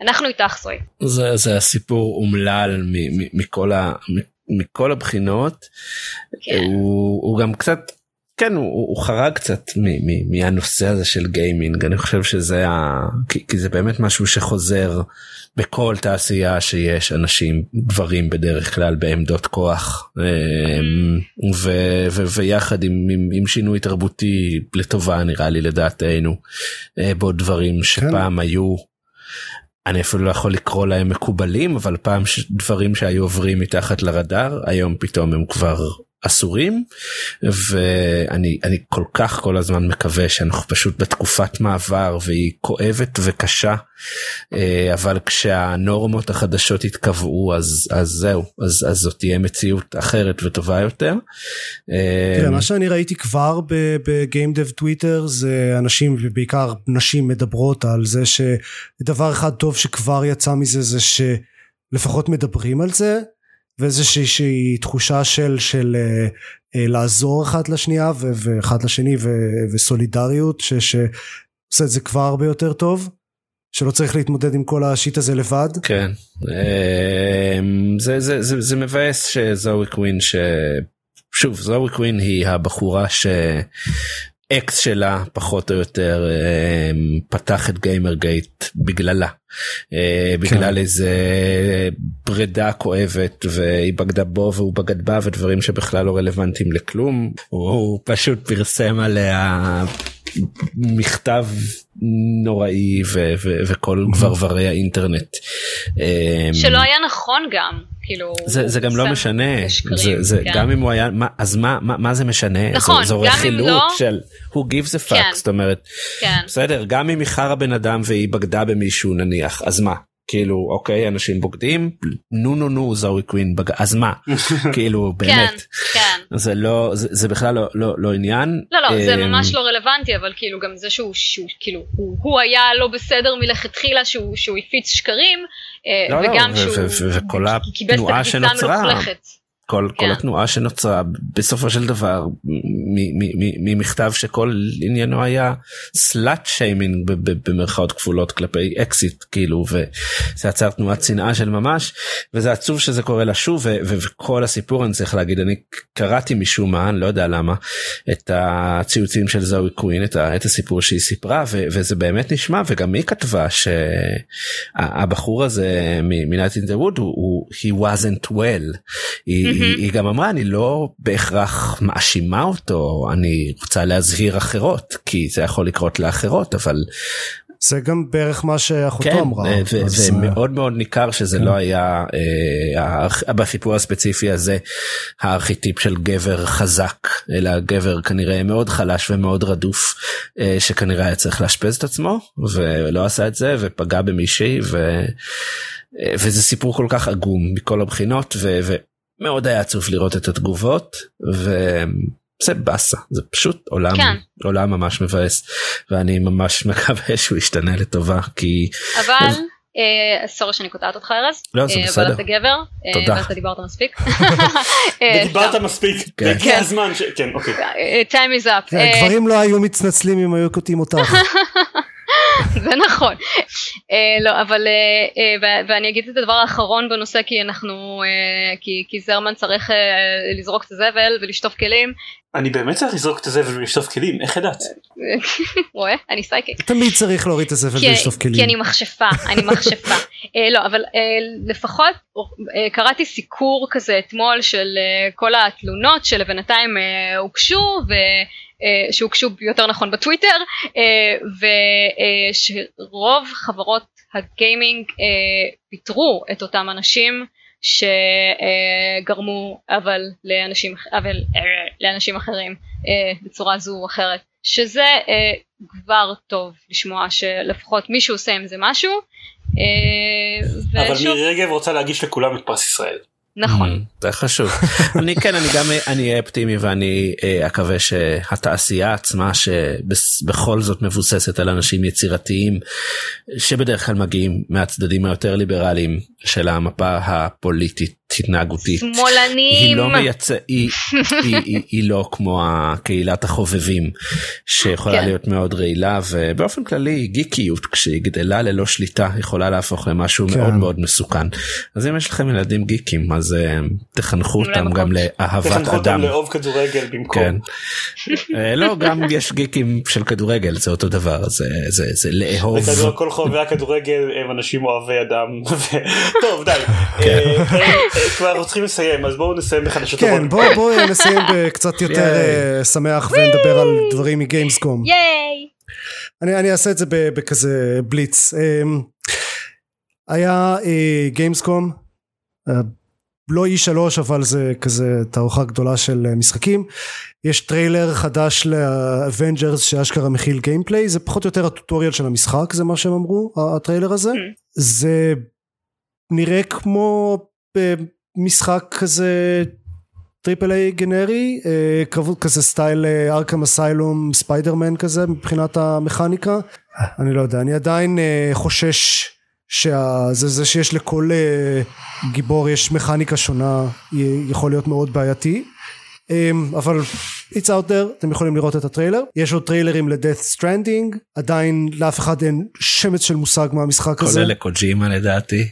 אנחנו איתך זוהי. זה, זה הסיפור אומלל מכל ה... מכל הבחינות כן. הוא, הוא גם קצת כן הוא, הוא חרג קצת מ, מ, מהנושא הזה של גיימינג אני חושב שזה ה... כי, כי זה באמת משהו שחוזר בכל תעשייה שיש אנשים גברים בדרך כלל בעמדות כוח אמ, ו, ו, ויחד עם, עם, עם שינוי תרבותי לטובה נראה לי לדעתנו אה, בו דברים שפעם כן. היו אני אפילו לא יכול לקרוא להם מקובלים אבל פעם דברים שהיו עוברים מתחת לרדאר היום פתאום הם כבר אסורים ואני אני כל כך כל הזמן מקווה שאנחנו פשוט בתקופת מעבר והיא כואבת וקשה אה, אבל כשהנורמות החדשות יתקבעו אז אז זהו אז אז זאת תהיה מציאות אחרת וטובה יותר. אה, תראה, מה שאני ראיתי כבר בגיים דב טוויטר זה אנשים ובעיקר נשים מדברות על זה שדבר אחד טוב שכבר יצא מזה זה שלפחות מדברים על זה ואיזושהי תחושה של, של אה, אה, לעזור אחד לשנייה ו, ואחד לשני ו, וסולידריות שעושה את זה כבר הרבה יותר טוב. שלא צריך להתמודד עם כל השיט הזה לבד. כן. אה, זה, זה, זה, זה מבאס שזוהי קווין ש... שוב זוהי קווין היא הבחורה ש... אקס שלה פחות או יותר אמ, פתח את גיימר גייט בגללה אה, כן. בגלל איזה פרידה כואבת והיא בגדה בו והוא בגד בה ודברים שבכלל לא רלוונטיים לכלום הוא פשוט פרסם עליה מכתב נוראי ו- ו- וכל גברברי האינטרנט. אמ, שלא היה נכון גם. כאילו זה, זה גם לא משנה שקרים, זה, זה כן. גם אם הוא היה מה אז מה מה, מה זה משנה נכון זו, זו רכילות לא... של who gives a fuck כן. זאת אומרת כן. בסדר גם אם היא חרא בן אדם והיא בגדה במישהו נניח אז מה כאילו אוקיי אנשים בוגדים נו נו נו זוהי קווין בג... אז מה כאילו באמת כן, כן. זה לא זה, זה בכלל לא, לא לא עניין לא לא זה אמ, ממש לא רלוונטי אבל כאילו גם זה שהוא, שהוא כאילו הוא, הוא היה לא בסדר מלכתחילה שהוא, שהוא הפיץ שקרים אה, לא, לא וגם לא, שהוא וכל התנועה שנוצרה. כל, כן. כל התנועה שנוצרה בסופו של דבר ממכתב שכל עניינו היה slut shaming במרכאות כפולות כלפי אקסית כאילו וזה יצר תנועת שנאה של ממש וזה עצוב שזה קורה לה שוב וכל הסיפור אני צריך להגיד אני קראתי משום מה אני לא יודע למה את הציוצים של זואי קווין את, את הסיפור שהיא סיפרה וזה באמת נשמע וגם היא כתבה שהבחור הזה מ-Night in the Wood הוא he wasn't well. היא, היא, היא גם אמרה אני לא בהכרח מאשימה אותו אני רוצה להזהיר אחרות כי זה יכול לקרות לאחרות אבל זה גם בערך מה שאחותו כן, אמרה. ומאוד מאוד ניכר שזה כן. לא היה אה, בסיפור הספציפי הזה הארכיטיפ של גבר חזק אלא גבר כנראה מאוד חלש ומאוד רדוף אה, שכנראה היה צריך לאשפז את עצמו ולא עשה את זה ופגע במישהי ו... אה, וזה סיפור כל כך עגום מכל הבחינות ו... מאוד היה עצוב לראות את התגובות וזה באסה זה פשוט עולם כן. עולם ממש מבאס ואני ממש מקווה שהוא ישתנה לטובה כי אבל אה, סורי שאני קוטעת אותך ארז. לא זה בסדר. אבל אתה גבר אה, תודה. ואתה דיברת מספיק. דיברת מספיק. כן. הגיע הזמן כן אוקיי. time is up. גברים לא היו מצנצלים אם היו קוטעים אותך. זה נכון. אה, לא, אבל, אה, אה, ו- ואני אגיד את הדבר האחרון בנושא כי אנחנו, אה, כי, כי זרמן צריך אה, לזרוק את הזבל ולשטוף כלים. אני באמת צריך לזרוק את הזבל ולשטוף כלים, איך ידעת? רואה? אני סייקיק. תמיד צריך להוריד את הזבל ולשטוף כלים. כי אני מכשפה, אני מכשפה. אה, לא, אבל אה, לפחות אה, קראתי סיקור כזה אתמול של כל התלונות שלבינתיים הוגשו, שהוגשו יותר נכון בטוויטר, ושרוב חברות הגיימינג פיטרו את אותם אנשים שגרמו עוול לאנשים, עוול אה, לאנשים אחרים אה, בצורה זו או אחרת. שזה אה, כבר טוב לשמוע שלפחות מישהו עושה עם זה משהו. אבל ושוב, מירי רגב רוצה להגיש לכולם את פרס ישראל. נכון. Mm, זה חשוב. אני כן אני גם אני אהיה אופטימי ואני אה, אקווה שהתעשייה עצמה שבכל זאת מבוססת על אנשים יצירתיים שבדרך כלל מגיעים מהצדדים היותר ליברליים של המפה הפוליטית התנהגותית. היא שמאלנים. לא מייצ... היא, היא, היא, היא לא כמו קהילת החובבים שיכולה כן. להיות מאוד רעילה ובאופן כללי גיקיות כשהיא גדלה ללא שליטה יכולה להפוך למשהו כן. מאוד מאוד מסוכן. אז אם יש לכם ילדים גיקים אז אה, תחנכו תנו להם אותם גם מכות. לאהבת תחנכו אותם אדם. לאהוב כדורגל במקום. כן. אה, לא גם יש גיקים של כדורגל זה אותו דבר זה זה זה לאהוב. כל חובבי הכדורגל הם אנשים אוהבי אדם. טוב די. כן. אה, אה, אה, כבר אנחנו צריכים לסיים אז בואו נסיים בחדשות כן טובות. בואו בוא נסיים בקצת יותר. אה, שמח ונדבר על דברים מגיימסקום. ייי. אני, אני אעשה את זה ב- בכזה בליץ. אמ, היה גיימסקום, לא E3 אבל זה כזה תערוכה גדולה של אה, משחקים. יש טריילר חדש ל Avengers שאשכרה מכיל gameplay, זה פחות או יותר ה tutorial של המשחק, זה מה שהם אמרו, הטריילר הזה. זה נראה כמו אה, משחק כזה triple A גנרי, אה, קרבות כזה style Arkham Asylum Spider-Man כזה מבחינת המכניקה. אני לא יודע, אני עדיין אה, חושש שזה זה שיש לכל אה, גיבור יש מכניקה שונה יכול להיות מאוד בעייתי. אבל it's out there אתם יכולים לראות את הטריילר יש עוד טריילרים ל Death Stranding עדיין לאף אחד אין שמץ של מושג מה המשחק הזה כולל לקוג'ימה לדעתי.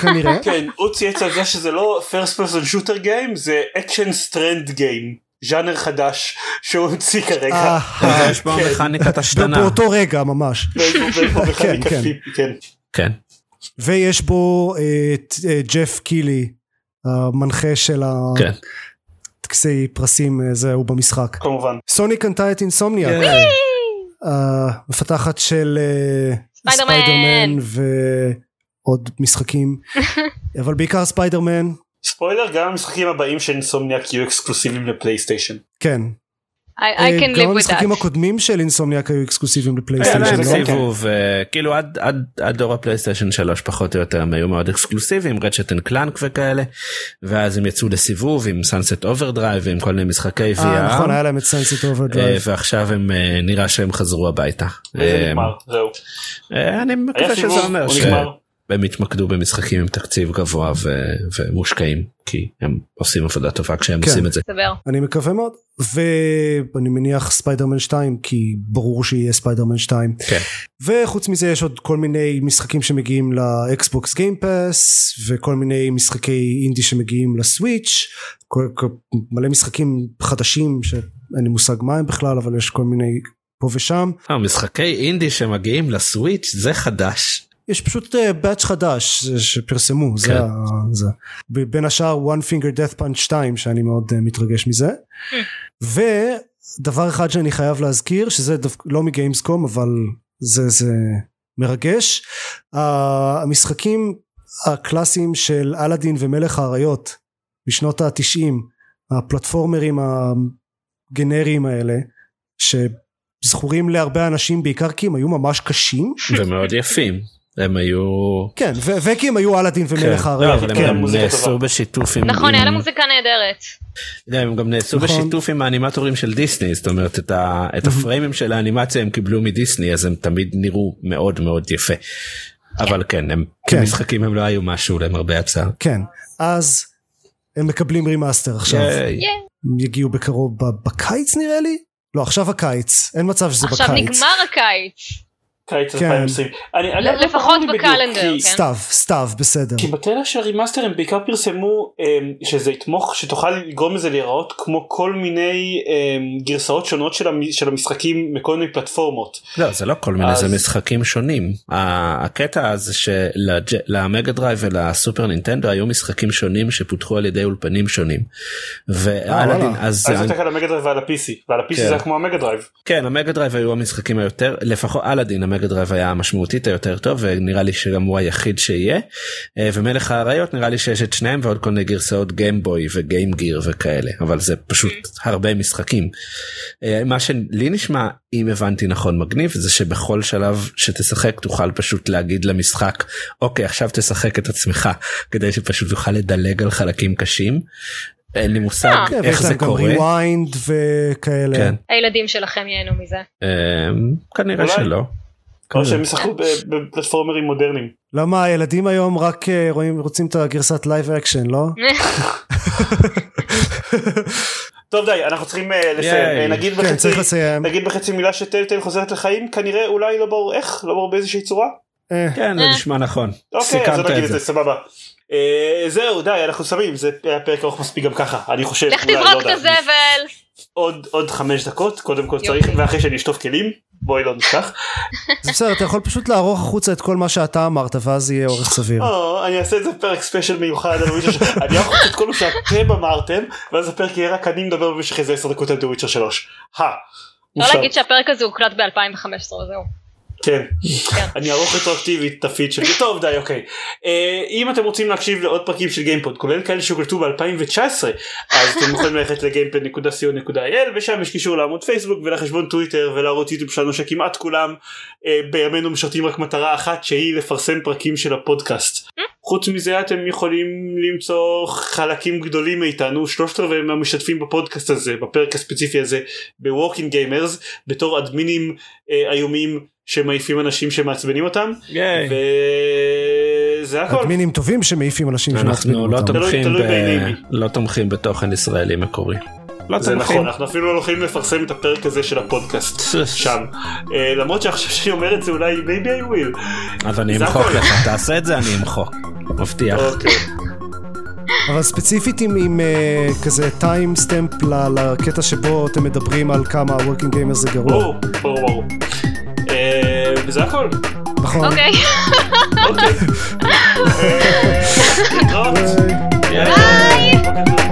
כנראה כן הוא צייץ על זה שזה לא first person shooter game זה action strand game. ז'אנר חדש שהוא המציא כרגע. אה, יש בו כן. מכניקת השתנה. באותו רגע ממש כן. כן. כן. ויש בו אה, את, אה, ג'ף קיילי המנחה של כן. הטקסי פרסים אה, זה הוא במשחק כמובן. סוני קנתה את Insomniac. המפתחת של אה, ספיידרמן. ועוד משחקים אבל בעיקר ספיידרמן ספוילר גם המשחקים הבאים של Insomniac יהיו אקסקלוסיביים ל PlayStation. כן I, I אה, can גם live with המשחקים. הקודמים של Insomniac היו אקסקלוסיביים ל PlayStation? כן. סיבוב אה, כאילו עד עד עד דור ה PlayStation 3 פחות או יותר הם היו מאוד אקסקלוסיביים Ratchet and Clank וכאלה ואז הם יצאו לסיבוב עם Sunset Overdrive ועם כל מיני משחקי VR אה נכון היה להם את אה, Overdrive ועכשיו הם אה, נראה שהם חזרו הביתה. אה, נגמר זהו. אה, אני מקווה שזה אומר שהם יתמקדו במשחקים עם תקציב גבוה ו- ומושקעים כי הם עושים עבודה טובה כשהם כן. עושים את זה. סבר. אני מקווה מאוד ואני מניח ספיידרמן 2 כי ברור שיהיה ספיידרמן 2 כן. וחוץ מזה יש עוד כל מיני משחקים שמגיעים ל Xbox Game Pass וכל מיני משחקי אינדי שמגיעים ל Switch כל, כל, מלא משחקים חדשים שאין לי מושג מה הם בכלל אבל יש כל מיני פה ושם אה, משחקי אינדי שמגיעים לסוויץ' זה חדש. יש פשוט באץ' חדש ש- שפרסמו זה, כן. זה ב- בין השאר one finger death punch 2 שאני מאוד אה, מתרגש מזה ודבר אחד שאני חייב להזכיר שזה דווקא לא מגיימסקום אבל זה זה מרגש ה- המשחקים הקלאסיים של אלאדין ומלך האריות בשנות התשעים הפלטפורמרים הגנריים האלה שזכורים להרבה אנשים בעיקר כי הם היו ממש קשים ומאוד יפים. הם היו כן וכי הם היו אלאדין כן, ומלך לא, האריות אבל הם כן, גם נעשו. בשיתוף עם נכון, היה לה מוזיקה נהדרת. הם גם נעשו נכון. בשיתוף עם האנימטורים של דיסני זאת אומרת את, הפריימים של האנימציה הם קיבלו מדיסני אז הם תמיד נראו מאוד מאוד יפה. אבל כן הם כן. כמשחקים הם לא היו משהו למרבה הצער. כן אז הם מקבלים remaster עכשיו יגיעו בקרוב בקיץ נראה לי לא עכשיו הקיץ אין מצב שזה עכשיו בקיץ נגמר הקיץ. קיץ כן. 2020. אני, אגב, לא לפחות בקלנדר, כי- כן. סתיו, סתיו, בסדר. כי בטריילר של ה remaster הם בעיקר פרסמו אמ, שזה יתמוך שתוכל לגרום לזה להיראות כמו כל מיני אמ, גרסאות שונות של, המ, של המשחקים מכל מיני פלטפורמות. לא זה לא כל מיני אז- זה משחקים שונים הקטע הזה של Mega Drive ול Super Nintendo היו משחקים שונים שפותחו על ידי אולפנים שונים. ואלאדין וואלה. אז אז זה על ה Mega Drive ועל ה-PC ועל ה-PC כן. זה היה כמו ה Mega Drive. כן ה Mega Drive היו המשחקים היותר לפחות אלאדין ה Mega Drive היה משמעותית היותר טוב ונראה לי שגם הוא היחיד שיהיה אה, ומלך האריות נראה לי שיש את שניהם ועוד כל מיני גרסאות Game Boy ו Game Gear וכאלה אבל זה פשוט הרבה משחקים. אה, מה שלי נשמע אם הבנתי נכון מגניב זה שבכל שלב שתשחק תוכל פשוט להגיד למשחק אוקיי עכשיו תשחק את עצמך כדי שפשוט תוכל לדלג על חלקים קשים. אין לי מושג אה. איך זה להם גם קורה. rewind וכאלה. כן. הילדים שלכם ייהנו מזה. אה, כנראה. שלא. או. שהם ישחקו ב- בפלטפורמרים מודרניים. למה הילדים היום רק אה, רואים רוצים את הגרסת live action לא? טוב די אנחנו צריכים אה, לסיים. אה, נגיד כן בחצי. נגיד בחצי מילה ש Telltale חוזרת לחיים כנראה אולי לא ברור איך לא ברור באיזושהי צורה. כן זה. נשמע נכון. אוקיי אז נגיד את זה זה. סבבה. זהו די אנחנו שמים זה היה פרק ארוך מספיק גם ככה אני חושב לך אולי, לא תזרוק את. הזבל. עוד עוד חמש דקות קודם כל. צריך ואחרי שאני אשטוף כלים בואי לא נשכח. זה בסדר אתה יכול פשוט לערוך החוצה את כל מה שאתה אמרת ואז יהיה אורך סביר. או, אני אעשה את זה פרק special מיוחד על Witcher שלוש. אני אערוך את כל מה שאתם אמרתם ואז הפרק יהיה רק אני מדבר במשך איזה 10 דקות על The Witcher 3. הא. אפשר מושלם. להגיד שהפרק הזה הוקלט ב-2015 זהו. כן. כן. אני אערוך רטרואקטיבית את הפיד שלי. טוב די אוקיי. אה, אם אתם רוצים להקשיב לעוד פרקים של גיימפוד כולל כאלה שהוקלטו ב-2019 אז אתם יכולים ללכת לגיימפד.co.il ושם יש קישור לעמוד פייסבוק ולחשבון טוויטר ולערוץ יוטיוב שלנו שכמעט כולם אה, בימינו משרתים רק מטרה אחת שהיא לפרסם פרקים של הפודקאסט. חוץ מזה אתם יכולים למצוא חלקים גדולים מאיתנו שלושת רבעי מהמשתתפים בפודקאסט הזה בפרק הספציפי הזה ב-Walking Gamers בתור אדמינים אה, איומים שמעיפים אנשים שמעצבנים אותם ייי. וזה הכל. אדמינים טובים שמעיפים אנשים שמעצבנים אנחנו לא אותם. מי. לא תומכים בתוכן ישראלי מקורי. לא זה תומכים. נכון אנחנו אפילו לא הולכים לפרסם את הפרק הזה של הפודקאסט שם אה, למרות שעכשיו שאני אומר את זה אולי maybe I will. אז אני אמחוק הכל. לך תעשה את זה אני אמחוק. מבטיח. אוקיי. אבל ספציפית עם, עם uh, כזה טיים סטמפ לקטע שבו אתם מדברים על כמה ה-working gamers זה גרוע. ברור ברור ברור. אה, וזה הכל. נכון. אוקיי. אוקיי. אה, להתראות. ביי.